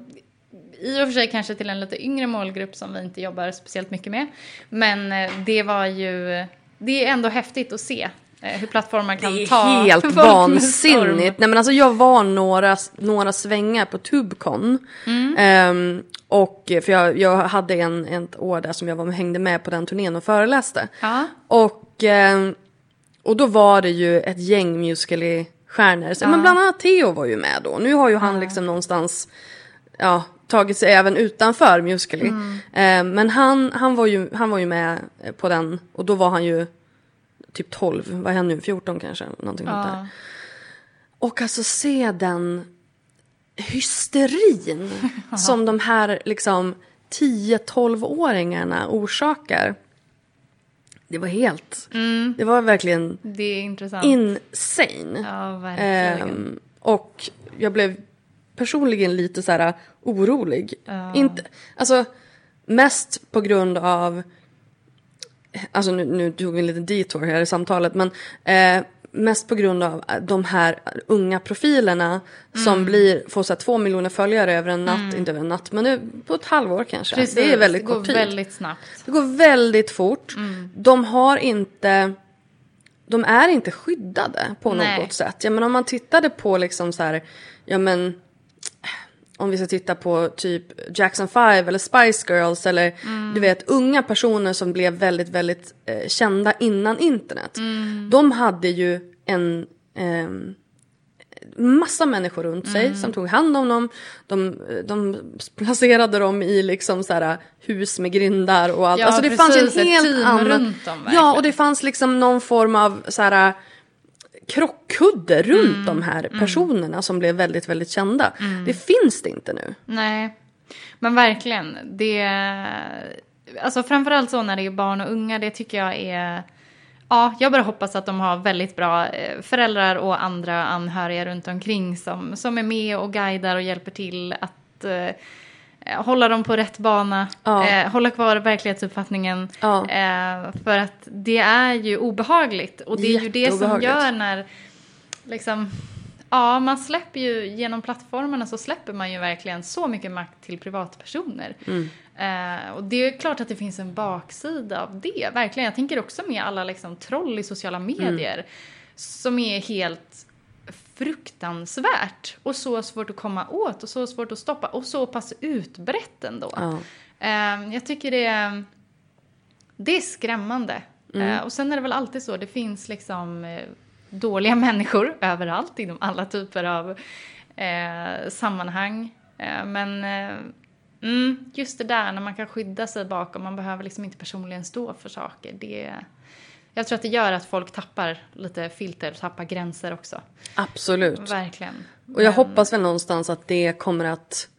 i och för sig kanske till en lite yngre målgrupp som vi inte jobbar speciellt mycket med. Men eh, det var ju, det är ändå häftigt att se eh, hur plattformar kan Det är ta helt vansinnigt. Nej men alltså jag var några, några svängar på Tubecon. Mm. Ehm, och för jag, jag hade en, ett år där som jag var hängde med på den turnén och föreläste. Ja. Och, ehm, och då var det ju ett gäng Musical.ly-stjärnor. Så, Men bland annat Theo var ju med då. Nu har ju han liksom någonstans ja, tagit sig även utanför Musical.ly. Mm. Ehm, men han, han, var ju, han var ju med på den och då var han ju typ 12, vad är han nu, 14 kanske? Någonting sånt där. Ja. Och alltså se den hysterin som de här liksom 10-12-åringarna orsakar. Det var helt, det var verkligen Det är intressant. insane. ja, verkligen. Ehm, och jag blev personligen lite så här orolig. Inte, alltså mest på grund av, alltså nu, nu tog vi en liten detour här i samtalet, men eh, mest på grund av de här unga profilerna Mm. som blir, får så två miljoner följare över en natt, inte över en natt, men det, på ett halvår kanske. Precis, det är väldigt det kort går tid. väldigt snabbt. Det går väldigt fort. Mm. De har inte... De är inte skyddade på Nej. något sätt. Ja, men om man tittade på liksom så här, ja men om vi ska titta på typ Jackson 5 eller Spice Girls eller Mm. du vet unga personer som blev väldigt väldigt eh, kända innan internet. Mm. De hade ju en ehm, massa människor runt sig Mm. som tog hand om dem. De, de placerade dem i liksom så här hus med grindar och allt. Ja, alltså det precis, fanns en helt annan... runt dem, ja, verkligen. och det fanns liksom någon form av så här krockkudde runt Mm. de här personerna som blev väldigt, väldigt kända. Det finns det inte nu. Nej, men verkligen. Det, alltså framförallt så när det är barn och unga, det tycker jag är... Ja, jag bara hoppas att de har väldigt bra eh, föräldrar och andra anhöriga runt omkring som, som är med och guidar och hjälper till att eh, hålla dem på rätt bana, Ja. eh, hålla kvar verklighetsuppfattningen. Ja. Eh, för att det är ju obehagligt och det är ju det som gör när liksom Ja, man släpper ju genom plattformarna så släpper man ju verkligen så mycket makt till privatpersoner. Eh, och det är klart att det finns en baksida av det, verkligen. Jag tänker också med alla liksom troll i sociala medier som är helt fruktansvärt och så svårt att komma åt och så svårt att stoppa och så pass utbrett ändå. Ja. Eh, jag tycker det är, det är skrämmande. Eh, och sen är det väl alltid så, det finns liksom eh, dåliga människor överallt inom alla typer av eh, sammanhang. Eh, men eh, mm, just det där när man kan skydda sig bakom, man behöver liksom inte personligen stå för saker. Det, jag tror att det gör att folk tappar lite filter, tappar gränser också. Absolut. Verkligen. Och jag Men- hoppas väl någonstans att det kommer att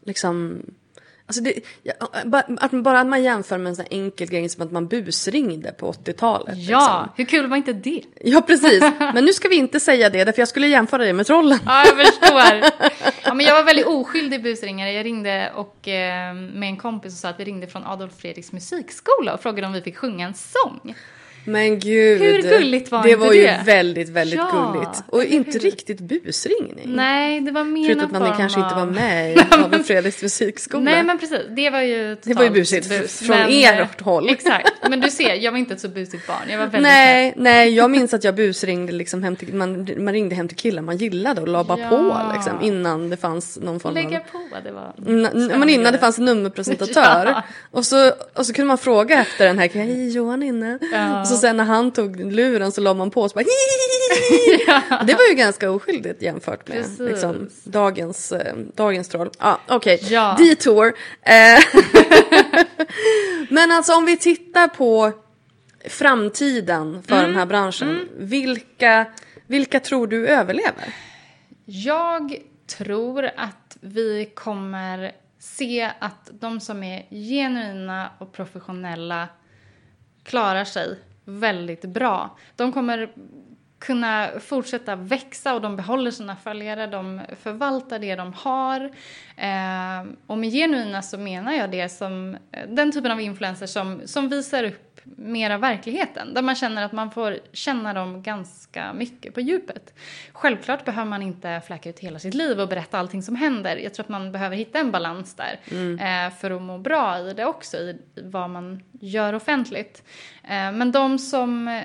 liksom Alltså det, att, bara att man jämför med en sån enkel grej som att man busringde på 80-talet. Ja, Liksom. hur kul var inte det? ja, precis. Men nu ska vi inte säga det, därför jag skulle jämföra det med trollen. Ja, jag förstår. Ja, men jag var väldigt oskyldig busringare. Jag ringde och, eh, med en kompis och sa att vi ringde från Adolf Fredriks musikskola och frågade om vi fick sjunga en sång. Men gud. Hur gulligt var det? inte var ju det? väldigt, väldigt Ja, gulligt. Och inte riktigt busringning. Nej, det var mer Förutom att man kanske inte var av- med i Adolf Fredriks musikskola. Nej men precis, det var ju Det var ju totalt busigt bus. från Men, ert håll. Exakt, men du ser, jag var inte ett så busigt barn. Jag var väldigt Nej, nej, jag minns att jag busringde liksom hem till, man, man ringde hem till killar man gillade och la bara Ja. på liksom, innan det fanns någon form Lägga av... på, det var... N- men innan det fanns en nummerpresentatör. Ja. Och, så, och så kunde man fråga efter den här, hej Johan inne? Ja. Så sen när han tog luren så la man på och så bara, Det var ju ganska oskyldigt jämfört med liksom, dagens, eh, dagens troll. Ah, Okej, Ja. detour. Eh, Men alltså om vi tittar på framtiden för Mm. den här branschen. Vilka, vilka tror du överlever? Jag tror att vi kommer se att de som är genuina och professionella klarar sig väldigt bra. De kommer kunna fortsätta växa och de behåller sina följare, de förvaltar det de har. Eh, och med genuina så menar jag det som eh, den typen av influencers som, som visar upp mer av verkligheten. Där man känner att man får känna dem ganska mycket på djupet. Självklart behöver man inte fläcka ut hela sitt liv och berätta allting som händer. Jag tror att man behöver hitta en balans där. Eh, för att må bra i det också, i vad man gör offentligt. Eh, men de som eh,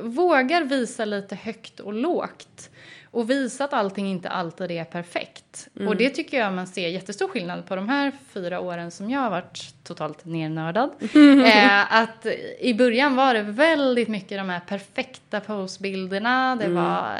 vågar visa lite högt och lågt och visa att allting inte alltid är perfekt. Och det tycker jag man ser jättestor skillnad på de här fyra åren som jag har varit totalt nernördad. eh, att i början var det väldigt mycket de här perfekta posbilderna. Det var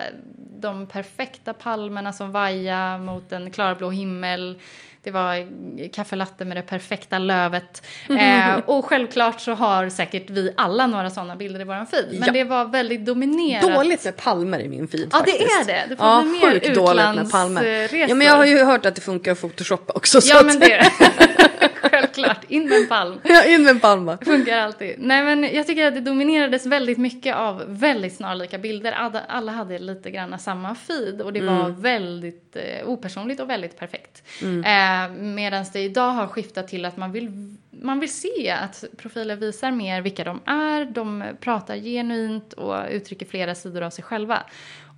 de perfekta palmerna som vaja mot en klarblå himmel. Det var kaffelatte med det perfekta lövet. Eh, och självklart så har säkert vi alla några sådana bilder i våran feed. Men Ja. det var väldigt dominerat. Dåligt med palmer i min feed Ja, det faktiskt. är det. Det får ja, bli mer utlandsresor. Ja, men jag har ju hört att det funkar att photoshoppa också. så Ja men det är det. Självklart, in med en palm. Ja, in med en palm bara. Funkar alltid. Nej men jag tycker att det dominerades väldigt mycket av väldigt snarlika bilder. Alla, hade lite grann samma feed och det var väldigt eh, opersonligt och väldigt perfekt. Eh, Medan det idag har skiftat till att man vill, man vill se att profiler visar mer vilka de är, de pratar genuint och uttrycker flera sidor av sig själva.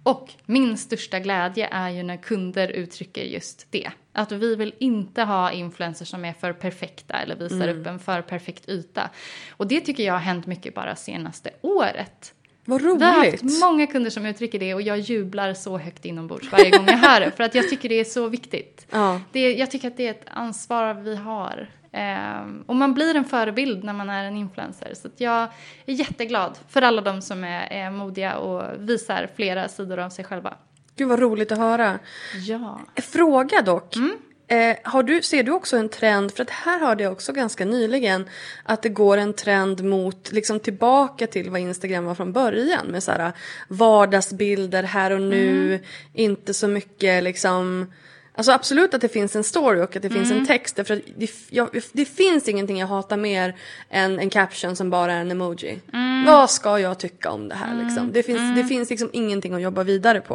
Och min största glädje är ju när kunder uttrycker just det. Att vi vill inte ha influencers som är för perfekta eller visar upp en för perfekt yta. Och det tycker jag har hänt mycket bara senaste året. Vad Vi har roligt. haft många kunder som uttrycker det och jag jublar så högt inombords varje gång jag hör det. För att jag tycker det är så viktigt. Ja. Det, jag tycker att det är ett ansvar vi har. Ehm, och man blir en förebild när man är en influencer. Så jag är jätteglad för alla de som är, är modiga och visar flera sidor av sig själva. Gud vad roligt att höra. Ja. Fråga dock. Mm. Eh, har du, ser du också en trend, för att här hörde jag också ganska nyligen att det går en trend mot, liksom tillbaka till vad Instagram var från början med så här vardagsbilder här och nu, Mm. inte så mycket liksom Alltså absolut att det finns en story och att det finns Mm. en text. Därför att det, jag, det finns ingenting jag hatar mer än en caption som bara är en emoji. Mm. Vad ska jag tycka om det här liksom? Det finns, det finns liksom ingenting att jobba vidare på.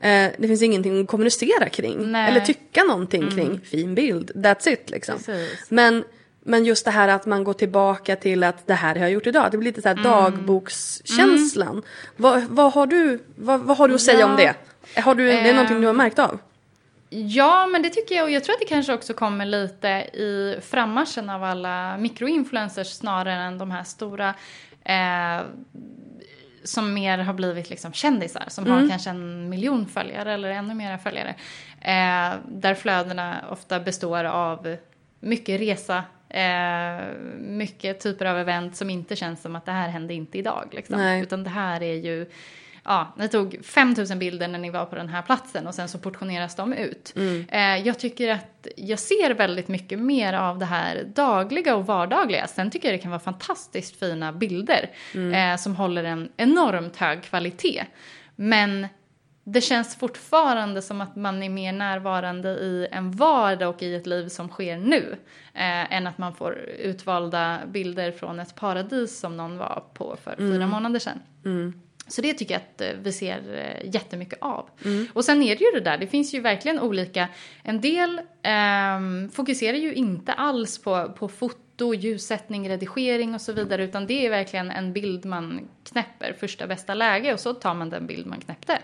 Eh, det finns ingenting att kommunicera kring. Nej. Eller tycka någonting kring. Fin bild, that's it liksom. Precis. Men, men just det här att man går tillbaka till att det här har jag gjort idag. Det blir lite så här dagbokskänslan. Vad, vad, har du, vad, vad har du att säga om det? Har du, det är någonting du har märkt av? Ja, men det tycker jag. Och jag tror att det kanske också kommer lite i frammarschen av alla mikroinfluencers snarare än de här stora eh, som mer har blivit liksom kändisar. Som har kanske en miljon följare eller ännu mera följare. Eh, där flödena ofta består av mycket resa, eh, mycket typer av event som inte känns som att det här hände inte idag. Liksom. Utan det här är ju Ja, ni tog 5000 bilder när ni var på den här platsen och sen så portioneras de ut. Eh, jag tycker att jag ser väldigt mycket mer av det här dagliga och vardagliga. Sen tycker jag det kan vara fantastiskt fina bilder eh, som håller en enormt hög kvalitet. Men det känns fortfarande som att man är mer närvarande i en vardag och i ett liv som sker nu. Eh, än att man får utvalda bilder från ett paradis som någon var på för fyra månader sedan. Så det tycker jag att eh, vi ser eh, jättemycket av. Och sen är det ju det där, det finns ju verkligen olika. En del ehm, fokuserar ju inte alls på, på foto foto, ljussättning, redigering och så vidare. Utan det är verkligen en bild man knäpper första bästa läge och så tar man den bild man knäppte.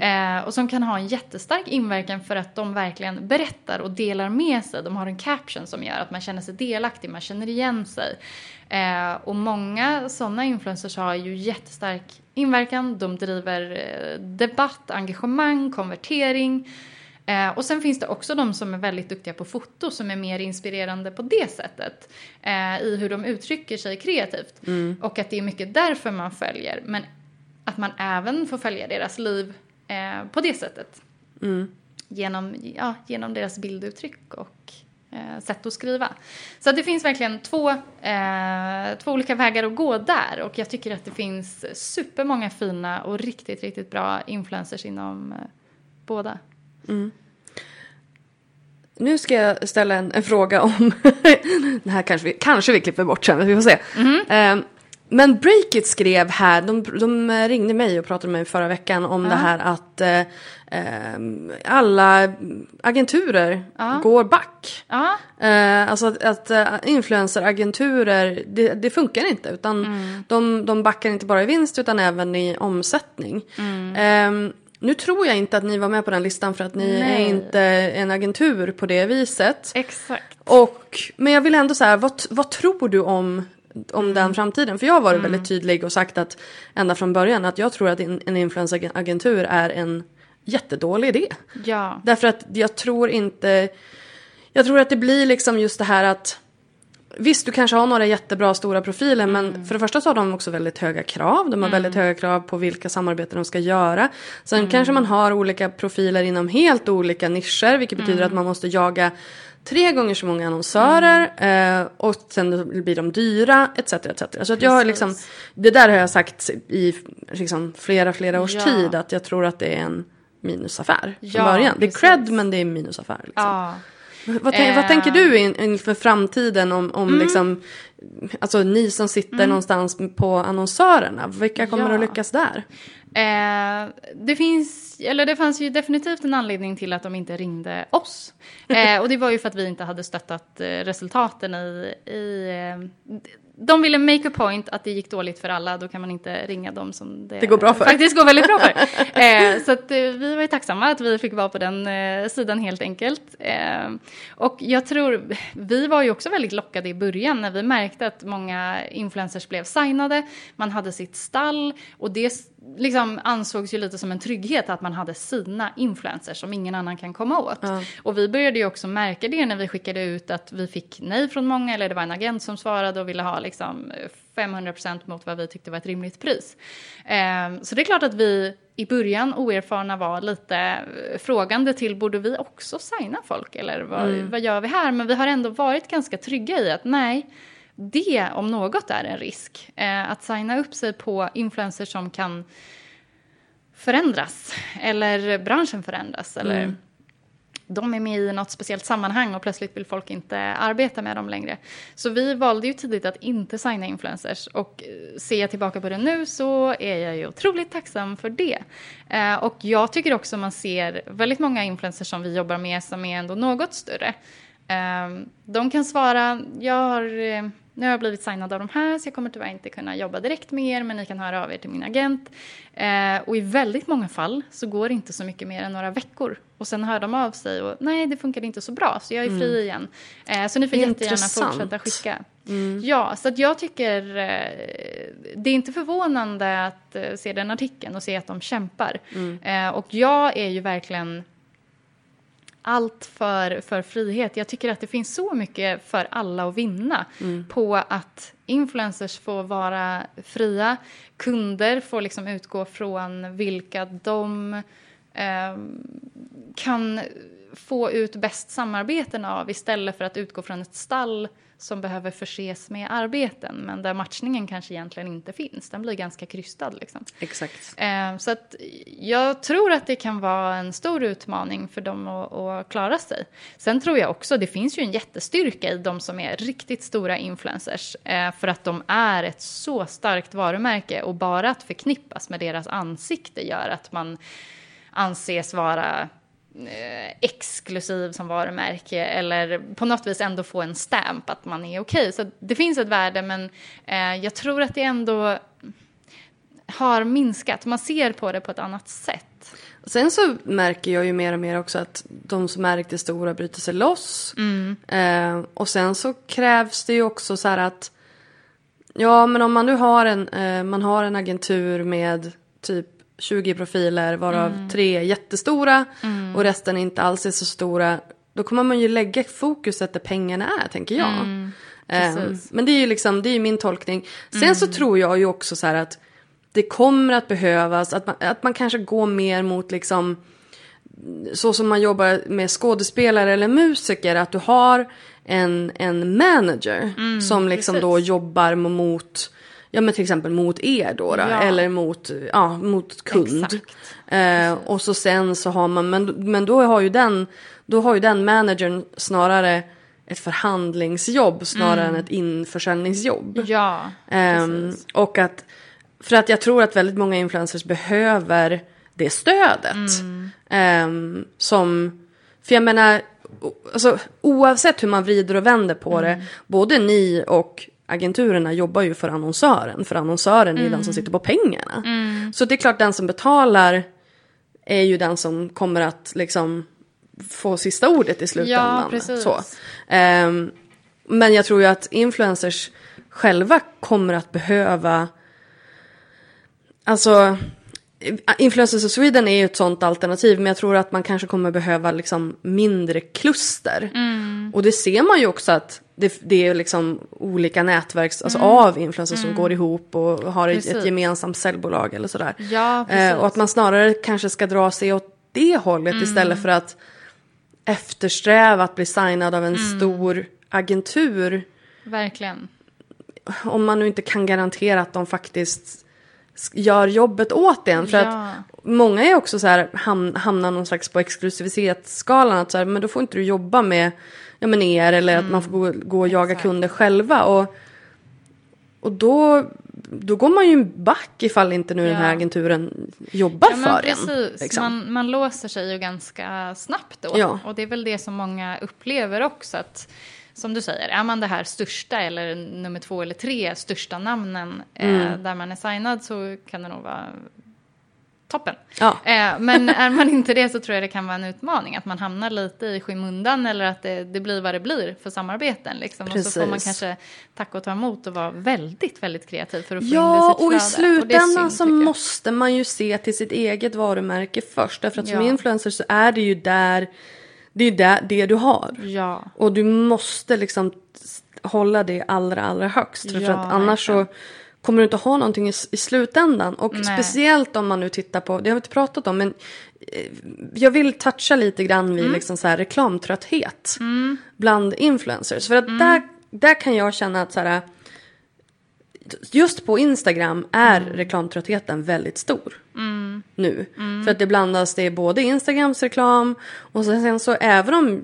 Eh, och som kan ha en jättestark inverkan för att de verkligen berättar och delar med sig. De har en caption som gör att man känner sig delaktig, man känner igen sig. Eh, och många sådana influencers har ju jättestark inverkan. De driver eh, debatt, engagemang, konvertering. Eh, och sen finns det också de som är väldigt duktiga på foto som är mer inspirerande på det sättet. Eh, I hur de uttrycker sig kreativt. Och att det är mycket därför man följer. Men att man även får följa deras liv eh, på det sättet. Genom, ja, genom deras bilduttryck och eh, sätt att skriva. Så att det finns verkligen två, eh, två olika vägar att gå där. Och jag tycker att det finns supermånga fina och riktigt, riktigt bra influencers inom eh, båda. Nu ska jag ställa en, en fråga om, det här kanske vi, kanske vi klipper bort sen, vi får se. Eh, men Breakit skrev här, de, de ringde mig och pratade med mig förra veckan om det här att eh, eh, alla agenturer går back. Ja, Eh, alltså att, att uh, influenceragenturer, det, det funkar inte. Utan de, de backar inte bara i vinst utan även i omsättning. Ehm, nu tror jag inte att ni var med på den listan för att ni Nej. är inte en agentur på det viset. exakt. Och, men jag vill ändå säga, vad, vad tror du om, om den framtiden? För jag har varit väldigt tydlig och sagt att ända från början att jag tror att en, en influenceragentur är en jättedålig idé. Ja. Därför att jag tror inte... Jag tror att det blir liksom just det här att... Visst, du kanske har några jättebra stora profiler men för det första så har de också väldigt höga krav. De har väldigt höga krav på vilka samarbeten de ska göra. Sen kanske man har olika profiler inom helt olika nischer vilket betyder att man måste jaga tre gånger så många annonsörer eh, och sen blir de dyra etc. etc. Så att jag har liksom, det där har jag sagt i liksom, flera, flera års Ja. tid att jag tror att det är en minusaffär från Ja, början. Det är precis. cred men det är minusaffär. Liksom. Ja. Vad, tänk, vad Eh. tänker du in- inför framtiden om, om Mm. liksom, alltså ni som sitter någonstans på annonsörerna, vilka kommer Ja. att lyckas där? Eh, det finns, eller det fanns ju definitivt en anledning till att de inte ringde oss. Eh, och det var ju för att vi inte hade stöttat eh, resultaten i, i eh, de ville make a point att det gick dåligt för alla, då kan man inte ringa dem som det, Det går bra för. faktiskt går väldigt bra för. Eh, så att, eh, vi var ju tacksamma att vi fick vara på den eh, sidan helt enkelt. Eh, och jag tror, vi var ju också väldigt lockade i början när vi märkte att många influencers blev signade, man hade sitt stall och det liksom ansågs ju lite som en trygghet att man hade sina influencers som ingen annan kan komma åt. Och vi började ju också märka det när vi skickade ut att vi fick nej från många eller det var en agent som svarade och ville ha liksom eh, 500% mot vad vi tyckte var ett rimligt pris. Eh, så det är klart att vi i början oerfarna var lite eh, frågande till borde vi också signa folk eller vad, vad gör vi här? Men vi har ändå varit ganska trygga i att nej, det om något är en risk. Eh, att signa upp sig på influencers som kan förändras eller branschen förändras eller de är med i något speciellt sammanhang och plötsligt vill folk inte arbeta med dem längre. Så vi valde ju tidigt att inte signa influencers och eh, ser jag tillbaka på det nu så är jag ju otroligt tacksam för det. Eh, och jag tycker också man ser väldigt många influencers som vi jobbar med som är ändå något större. Eh, de kan svara, jag har, nu har jag blivit signad av de här så jag kommer tyvärr inte kunna jobba direkt med er men ni kan höra av er till min agent. Eh, och i väldigt många fall så går det inte så mycket mer än några veckor. Och sen hör de av sig och nej det funkade inte så bra så jag är fri igen. Eh, så ni får jättegärna fortsätta skicka. Ja, så att jag tycker eh, det är inte förvånande att eh, se den artikeln och se att de kämpar. Eh, och jag är ju verkligen allt för, för frihet. Jag tycker att det finns så mycket för alla att vinna på att influencers får vara fria. Kunder får liksom utgå från vilka de eh, kan få ut bäst samarbeten av istället för att utgå från ett stall som behöver förses med arbeten men där matchningen kanske egentligen inte finns. Den blir ganska krystad. Liksom. Exakt. Eh, så att jag tror att det kan vara en stor utmaning för dem att, att klara sig. Sen tror jag också, det finns ju en jättestyrka i de som är riktigt stora influencers. Eh, för att de är ett så starkt varumärke och bara att förknippas med deras ansikte gör att man anses vara exklusiv som varumärke eller på något vis ändå få en stamp att man är okej. Så det finns ett värde men eh, jag tror att det ändå har minskat. Man ser på det på ett annat sätt. Sen så märker jag ju mer och mer också att de som är riktigt stora bryter sig loss. Mm. Eh, och sen så krävs det ju också så här att Ja men om man nu har en, eh, man har en agentur med typ 20 profiler varav Mm. tre är jättestora och resten inte alls är så stora. Då kommer man ju lägga fokuset där pengarna är tänker jag. Mm. Precis. men det är ju liksom, det är min tolkning. Sen så tror jag ju också så här att det kommer att behövas att man, att man kanske går mer mot liksom så som man jobbar med skådespelare eller musiker, att du har en, en manager som liksom då precis. jobbar mot, ja men till exempel mot er då, då Ja. eller mot, ja, mot kund. Eh, och så sen så har man, men, men då har ju den, då har ju den managern snarare ett förhandlingsjobb snarare än ett införsäljningsjobb. Ja, precis. och att, för att jag tror att väldigt många influencers behöver det stödet. Mm. Ehm, som, för jag menar, alltså, oavsett hur man vrider och vänder på Mm. det, både ni och agenturerna jobbar ju för annonsören. För annonsören är ju den Mm. som sitter på pengarna. Så det är klart den som betalar är ju den som kommer att liksom få sista ordet i slutändan. Ja, precis. Så. Ehm, men jag tror ju att influencers själva kommer att behöva Alltså Influencers of Sweden är ju ett sånt alternativ men jag tror att man kanske kommer behöva liksom mindre kluster. Mm. Och det ser man ju också att det, det är liksom olika nätverk alltså av influencers som går ihop och har ett, ett Mm. Precis. gemensamt säljbolag eller sådär. Ja, precis. Eh, och att man snarare kanske ska dra sig åt det hållet Mm. istället för att eftersträva att bli signad av en Mm. stor agentur. Verkligen. Om man nu inte kan garantera att de faktiskt gör jobbet åt en. För Ja. att många är också så här, ham, hamnar någon slags på exklusivitetsskalan. Att så här, men då får inte du jobba med ja, men er eller att man får gå, gå och jaga Exakt. kunder själva. Och, och då, då går man ju back ifall inte nu den här Ja. agenturen jobbar Ja, för precis. en. Liksom. Man, man låser sig ju ganska snabbt då. Ja. Och det är väl det som många upplever också. Att, som du säger, är man det här största eller nummer två eller tre största namnen Mm. eh, där man är signad så kan det nog vara toppen. Ja. Eh, men är man inte det så tror jag det kan vara en utmaning. Att man hamnar lite i skymundan eller att det, det blir vad det blir för samarbeten. Liksom. Och så får man Precis. kanske tacka och ta emot och vara väldigt, väldigt kreativ för att få in det i Ja, sitt och i flöde. Är slutändan så måste man ju se till sitt eget varumärke först. Därför att som Ja. influencer så är det ju där, det är där det du har. Ja. Och du måste liksom hålla det allra, allra högst. För, Ja, för att annars så kommer du inte ha någonting i, i slutändan. Och Nej. speciellt om man nu tittar på, det har vi inte pratat om, men eh, jag vill toucha lite grann Mm. vid liksom så här reklamtrötthet bland influencers. För att Mm. där, där kan jag känna att så här, just på Instagram är Mm. reklamtröttheten väldigt stor. Nu. För att det blandas, det är både Instagrams reklam och sen, sen så även om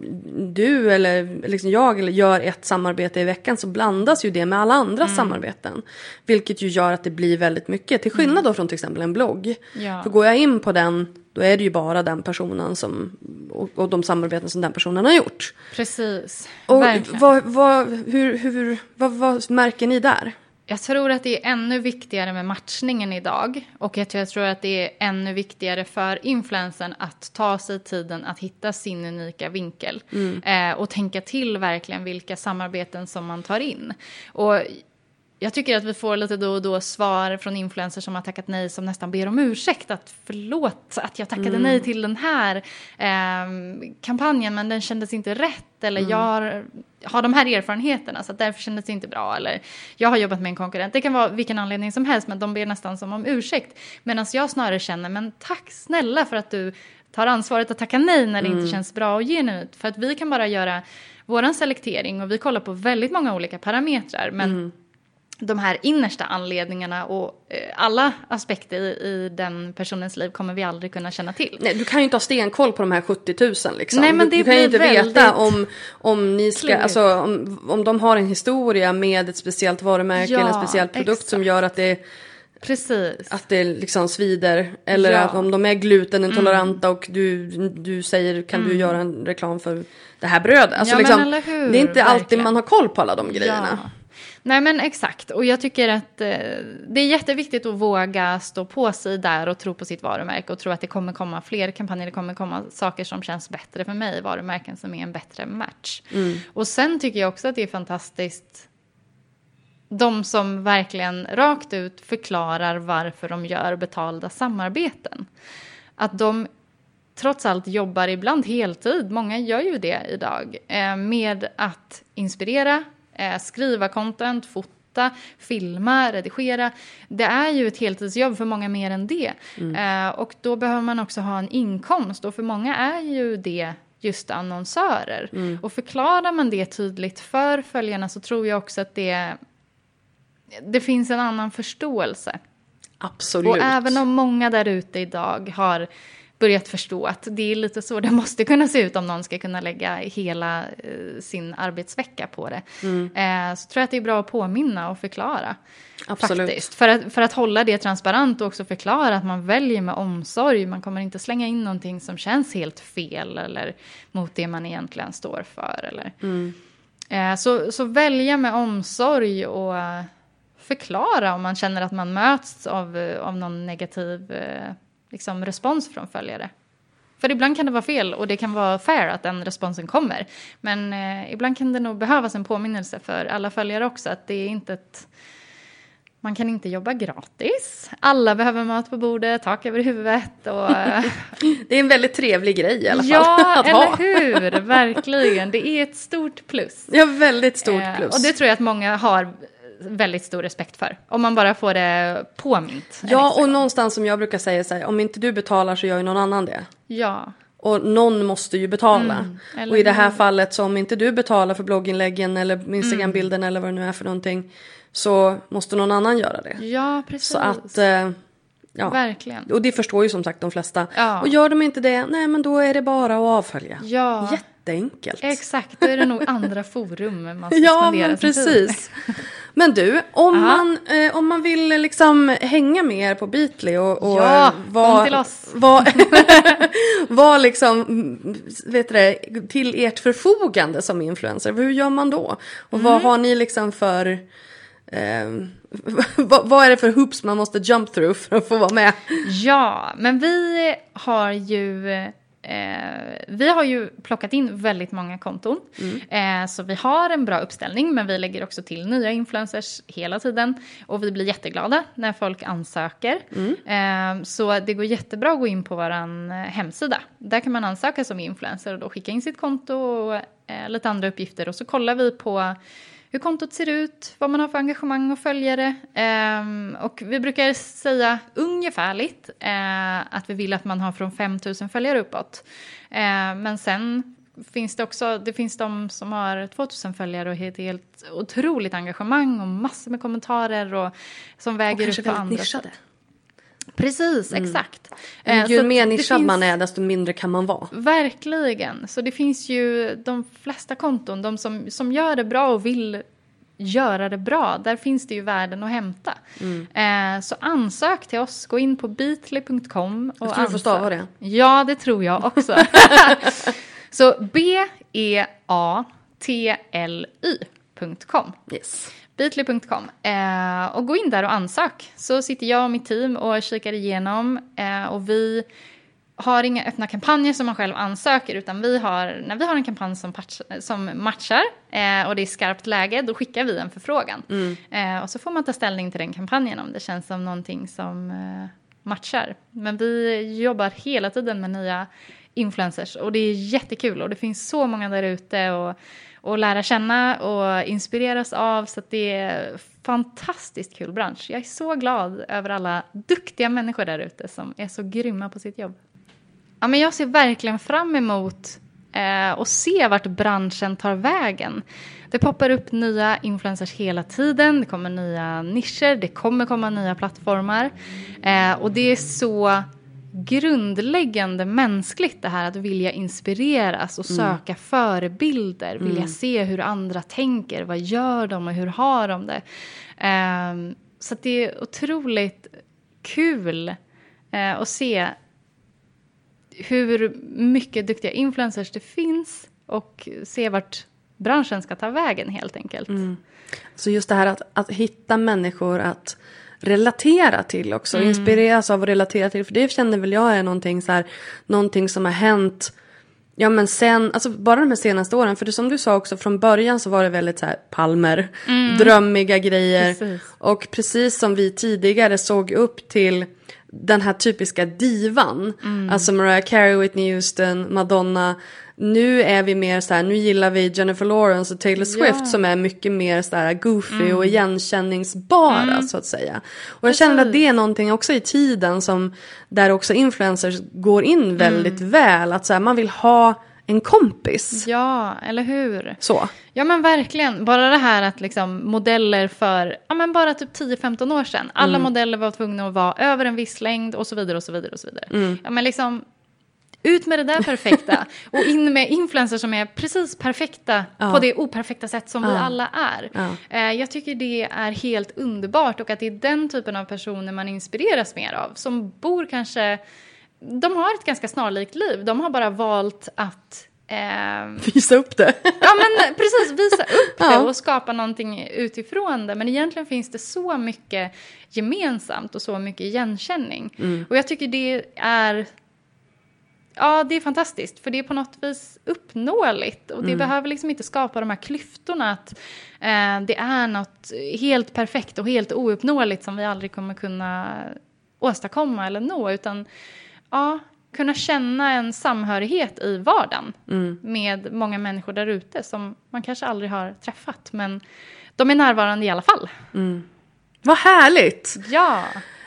du eller liksom jag eller gör ett samarbete i veckan så blandas ju det med alla andra Mm. samarbeten. Vilket ju gör att det blir väldigt mycket. Till skillnad då från till exempel en blogg. Mm. Ja. För går jag in på den då är det ju bara den personen som och, och de samarbeten som den personen har gjort. Precis, Och verkligen. vad, vad, hur, hur, vad, vad märker ni där? Jag tror att det är ännu viktigare med matchningen idag. Och jag tror- att det är ännu viktigare för influensen att ta sig tiden att hitta sin unika vinkel. Eh, och tänka till verkligen vilka samarbeten som man tar in. Och jag tycker att vi får lite då och då svar från influencers som har tackat nej som nästan ber om ursäkt. Att förlåt att jag tackade nej till den här ehm, kampanjen men den kändes inte rätt. Eller jag har, har de här erfarenheterna så att därför kändes det inte bra. Eller jag har jobbat med en konkurrent. Det kan vara vilken anledning som helst men de ber nästan som om ursäkt. Medan jag snarare känner men tack snälla för att du tar ansvaret att tacka nej när det inte känns bra och genuint. För att vi kan bara göra våran selektering och vi kollar på väldigt många olika parametrar. Men de här innersta anledningarna och eh, alla aspekter i, i den personens liv kommer vi aldrig kunna känna till. Nej, du kan ju inte ha stenkoll på de här 70 000 liksom. Nej, men du, det du kan ju inte veta om, om ni ska, alltså om, om de har en historia med ett speciellt varumärke Ja, eller en speciell produkt som exakt. gör att det Precis. Att det liksom svider. Eller Ja. att om de är glutenintoleranta och du, du säger kan du göra en reklam för det här brödet. Alltså Ja, liksom, eller hur? Det är inte alltid Verkligen. man har koll på alla de grejerna. Ja. Nej men exakt, och jag tycker att eh, det är jätteviktigt att våga stå på sig där och tro på sitt varumärke och tro att det kommer komma fler kampanjer, det kommer komma saker som känns bättre för mig, varumärken som är en bättre match. Och sen tycker jag också att det är fantastiskt de som verkligen rakt ut förklarar varför de gör betalda samarbeten. Att de trots allt jobbar ibland heltid, många gör ju det idag, eh, med att inspirera, skriva content, fota, filma, redigera. Det är ju ett heltidsjobb för många mer än det. Eh, och då behöver man också ha en inkomst och för många är ju det just annonsörer. Och förklarar man det tydligt för följarna så tror jag också att det, det finns en annan förståelse. Absolut. Och även om många där ute idag har börjat förstå att det är lite så det måste kunna se ut om någon ska kunna lägga hela eh, sin arbetsvecka på det. Eh, så tror jag att det är bra att påminna och förklara. Absolut. Faktiskt. För, att, för att hålla det transparent och också förklara att man väljer med omsorg. Man kommer inte slänga in någonting som känns helt fel eller mot det man egentligen står för. Eller. Eh, så, så välja med omsorg och förklara om man känner att man möts av, av någon negativ liksom, respons från följare. För ibland kan det vara fel och det kan vara fair att den responsen kommer. Men eh, ibland kan det nog behövas en påminnelse för alla följare också att det är inte ett... Man kan inte jobba gratis. Alla behöver mat på bordet, tak över huvudet och... eh, Det är en väldigt trevlig grej i alla fall. ja, att ha. eller hur? Verkligen. Det är ett stort plus. Ja, väldigt stort Eh, plus. Och det tror jag att många har väldigt stor respekt för. Om man bara får det påmint. Ja, och någonstans som jag brukar säga så här, om inte du betalar så gör ju någon annan det. Ja, Och någon måste ju betala. Mm, och i det här fallet så om inte du betalar för blogginläggen eller Instagrambilden eller vad det nu är för någonting. Så måste någon annan göra det. ja precis. Så att, eh, ja. Verkligen. Och det förstår ju som sagt de flesta. Ja. Och gör de inte det, nej men då är det bara att avfölja. Ja. Jätteenkelt. Exakt, då är det nog andra forum man ska Ja, spendera men sin tid. Men du, om, Aha. man, eh, om man vill liksom hänga med er på Beatly och, och Ja, eh, vara- vara var liksom, mm, vet du det, till ert förfogande som influencer, hur gör man då? Och Mm. vad har ni liksom för, eh, vad, vad är det för hoops man måste jump through för att få vara med? Ja, men vi har ju... Eh, vi har ju plockat in väldigt många konton. Eh, så vi har en bra uppställning, men vi lägger också till nya influencers hela tiden. Och vi blir jätteglada när folk ansöker. Eh, så det går jättebra att gå in på vår hemsida. Där kan man ansöka som influencer och då skicka in sitt konto och eh, lite andra uppgifter. Och så kollar vi på hur kontot ser ut, vad man har för engagemang och följare. Ehm, och vi brukar säga ungefärligt eh, att vi vill att man har från 5 000 följare uppåt. Eh, men sen finns det också, det finns de som har 2 000 följare och ett helt otroligt engagemang och massor med kommentarer och som väger Kanske upp på andra nischade. Precis, exakt. Eh, ju så mer nischad man är desto mindre kan man vara. Verkligen. Så det finns ju de flesta konton, de som, som gör det bra och vill göra det bra, där finns det ju värden att hämta. Eh, så ansök till oss, gå in på bitly.com. och Jag tror du får stava det. Ja, det tror jag också. så B-E-A-T-L-Y.com. Yes. Bitly.com. Eh, och gå in där och ansök. Så sitter jag och mitt team och kikar igenom. Eh, och vi har inga öppna kampanjer som man själv ansöker. Utan vi har, när vi har en kampanj som, patch, som matchar eh, och det är skarpt läge, då skickar vi en förfrågan. Eh, och så får man ta ställning till den kampanjen om det känns som någonting som eh, matchar. Men vi jobbar hela tiden med nya influencers och det är jättekul och det finns så många där ute och, och lära känna och inspireras av så att det är fantastiskt kul bransch. Jag är så glad över alla duktiga människor där ute som är så grymma på sitt jobb. Ja, men jag ser verkligen fram emot eh, och se vart branschen tar vägen. Det poppar upp nya influencers hela tiden, det kommer nya nischer, det kommer komma nya plattformar. Eh, och det är så grundläggande mänskligt det här att vilja inspireras och söka förebilder, vilja se hur andra tänker, vad gör de och hur har de det. Ehm, så det är otroligt kul eh, att se hur mycket duktiga influencers det finns och se vart branschen ska ta vägen helt enkelt. Mm. Så just det här att, att hitta människor att relatera till också. Mm. Inspireras av och relatera till. För det känner väl jag är någonting, så här, någonting som har hänt Ja men sen, alltså bara de här senaste åren, för det som du sa också från början så var det väldigt så här palmer, mm. drömmiga grejer. Precis. Och precis som vi tidigare såg upp till den här typiska divan, mm. alltså Mariah Carey, Whitney Houston, Madonna, nu är vi mer så här, nu gillar vi Jennifer Lawrence och Taylor Swift ja. som är mycket mer så här goofy mm. och igenkänningsbara mm. så att säga. Och jag känner att det är någonting också i tiden som där också influencers går in väldigt mm. väl. Att så här, man vill ha en kompis. Ja, eller hur? Så. Ja men verkligen. Bara det här att liksom modeller för, ja men bara typ 10-15 år sedan. Alla mm. modeller var tvungna att vara över en viss längd och så vidare och så vidare och så vidare. Mm. Ja men liksom ut med det där perfekta och in med influencers som är precis perfekta ja. på det operfekta sätt som ja. vi alla är. Ja. Eh, jag tycker det är helt underbart och att det är den typen av personer man inspireras mer av. Som bor kanske, de har ett ganska snarlikt liv, de har bara valt att Eh, visa upp det. ja men precis, visa upp det och skapa någonting utifrån det. Men egentligen finns det så mycket gemensamt och så mycket igenkänning. Mm. Och jag tycker det är Ja, det är fantastiskt, för det är på något vis uppnåeligt. Och det mm. behöver liksom inte skapa de här klyftorna att eh, det är något helt perfekt och helt ouppnåeligt som vi aldrig kommer kunna åstadkomma eller nå. Utan ja, kunna känna en samhörighet i vardagen mm. med många människor där ute som man kanske aldrig har träffat. Men de är närvarande i alla fall. Mm. Vad härligt! Ja.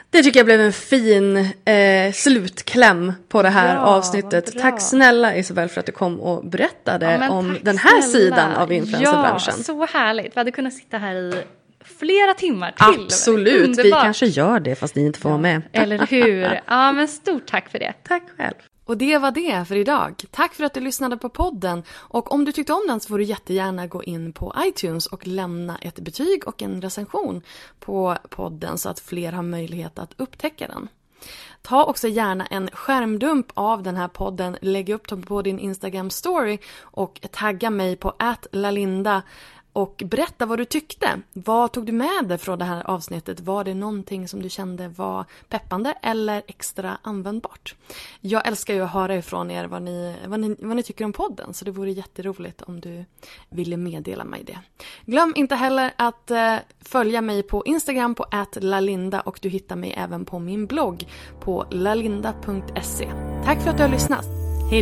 Det tycker jag blev en fin eh, slutkläm på det här ja, avsnittet. Tack snälla Isabel för att du kom och berättade ja, om den här snälla. sidan av influencerbranschen. Ja, så härligt. Vi hade kunnat sitta här i flera timmar till. Absolut, Underbart. vi kanske gör det fast ni inte får vara med. Eller hur. Ja, men stort tack för det. Tack själv. Och det var det för idag. Tack för att du lyssnade på podden. Och om du tyckte om den så får du jättegärna gå in på iTunes och lämna ett betyg och en recension på podden så att fler har möjlighet att upptäcka den. Ta också gärna en skärmdump av den här podden, lägg upp den på din Instagram story och tagga mig på @lalinda och berätta vad du tyckte. Vad tog du med dig från det här avsnittet? Var det någonting som du kände var peppande eller extra användbart? Jag älskar ju att höra ifrån er vad ni, vad ni, vad ni tycker om podden så det vore jätteroligt om du ville meddela mig det. Glöm inte heller att eh, följa mig på Instagram på lalinda och du hittar mig även på min blogg på lalinda.se. Tack för att du har lyssnat. Hej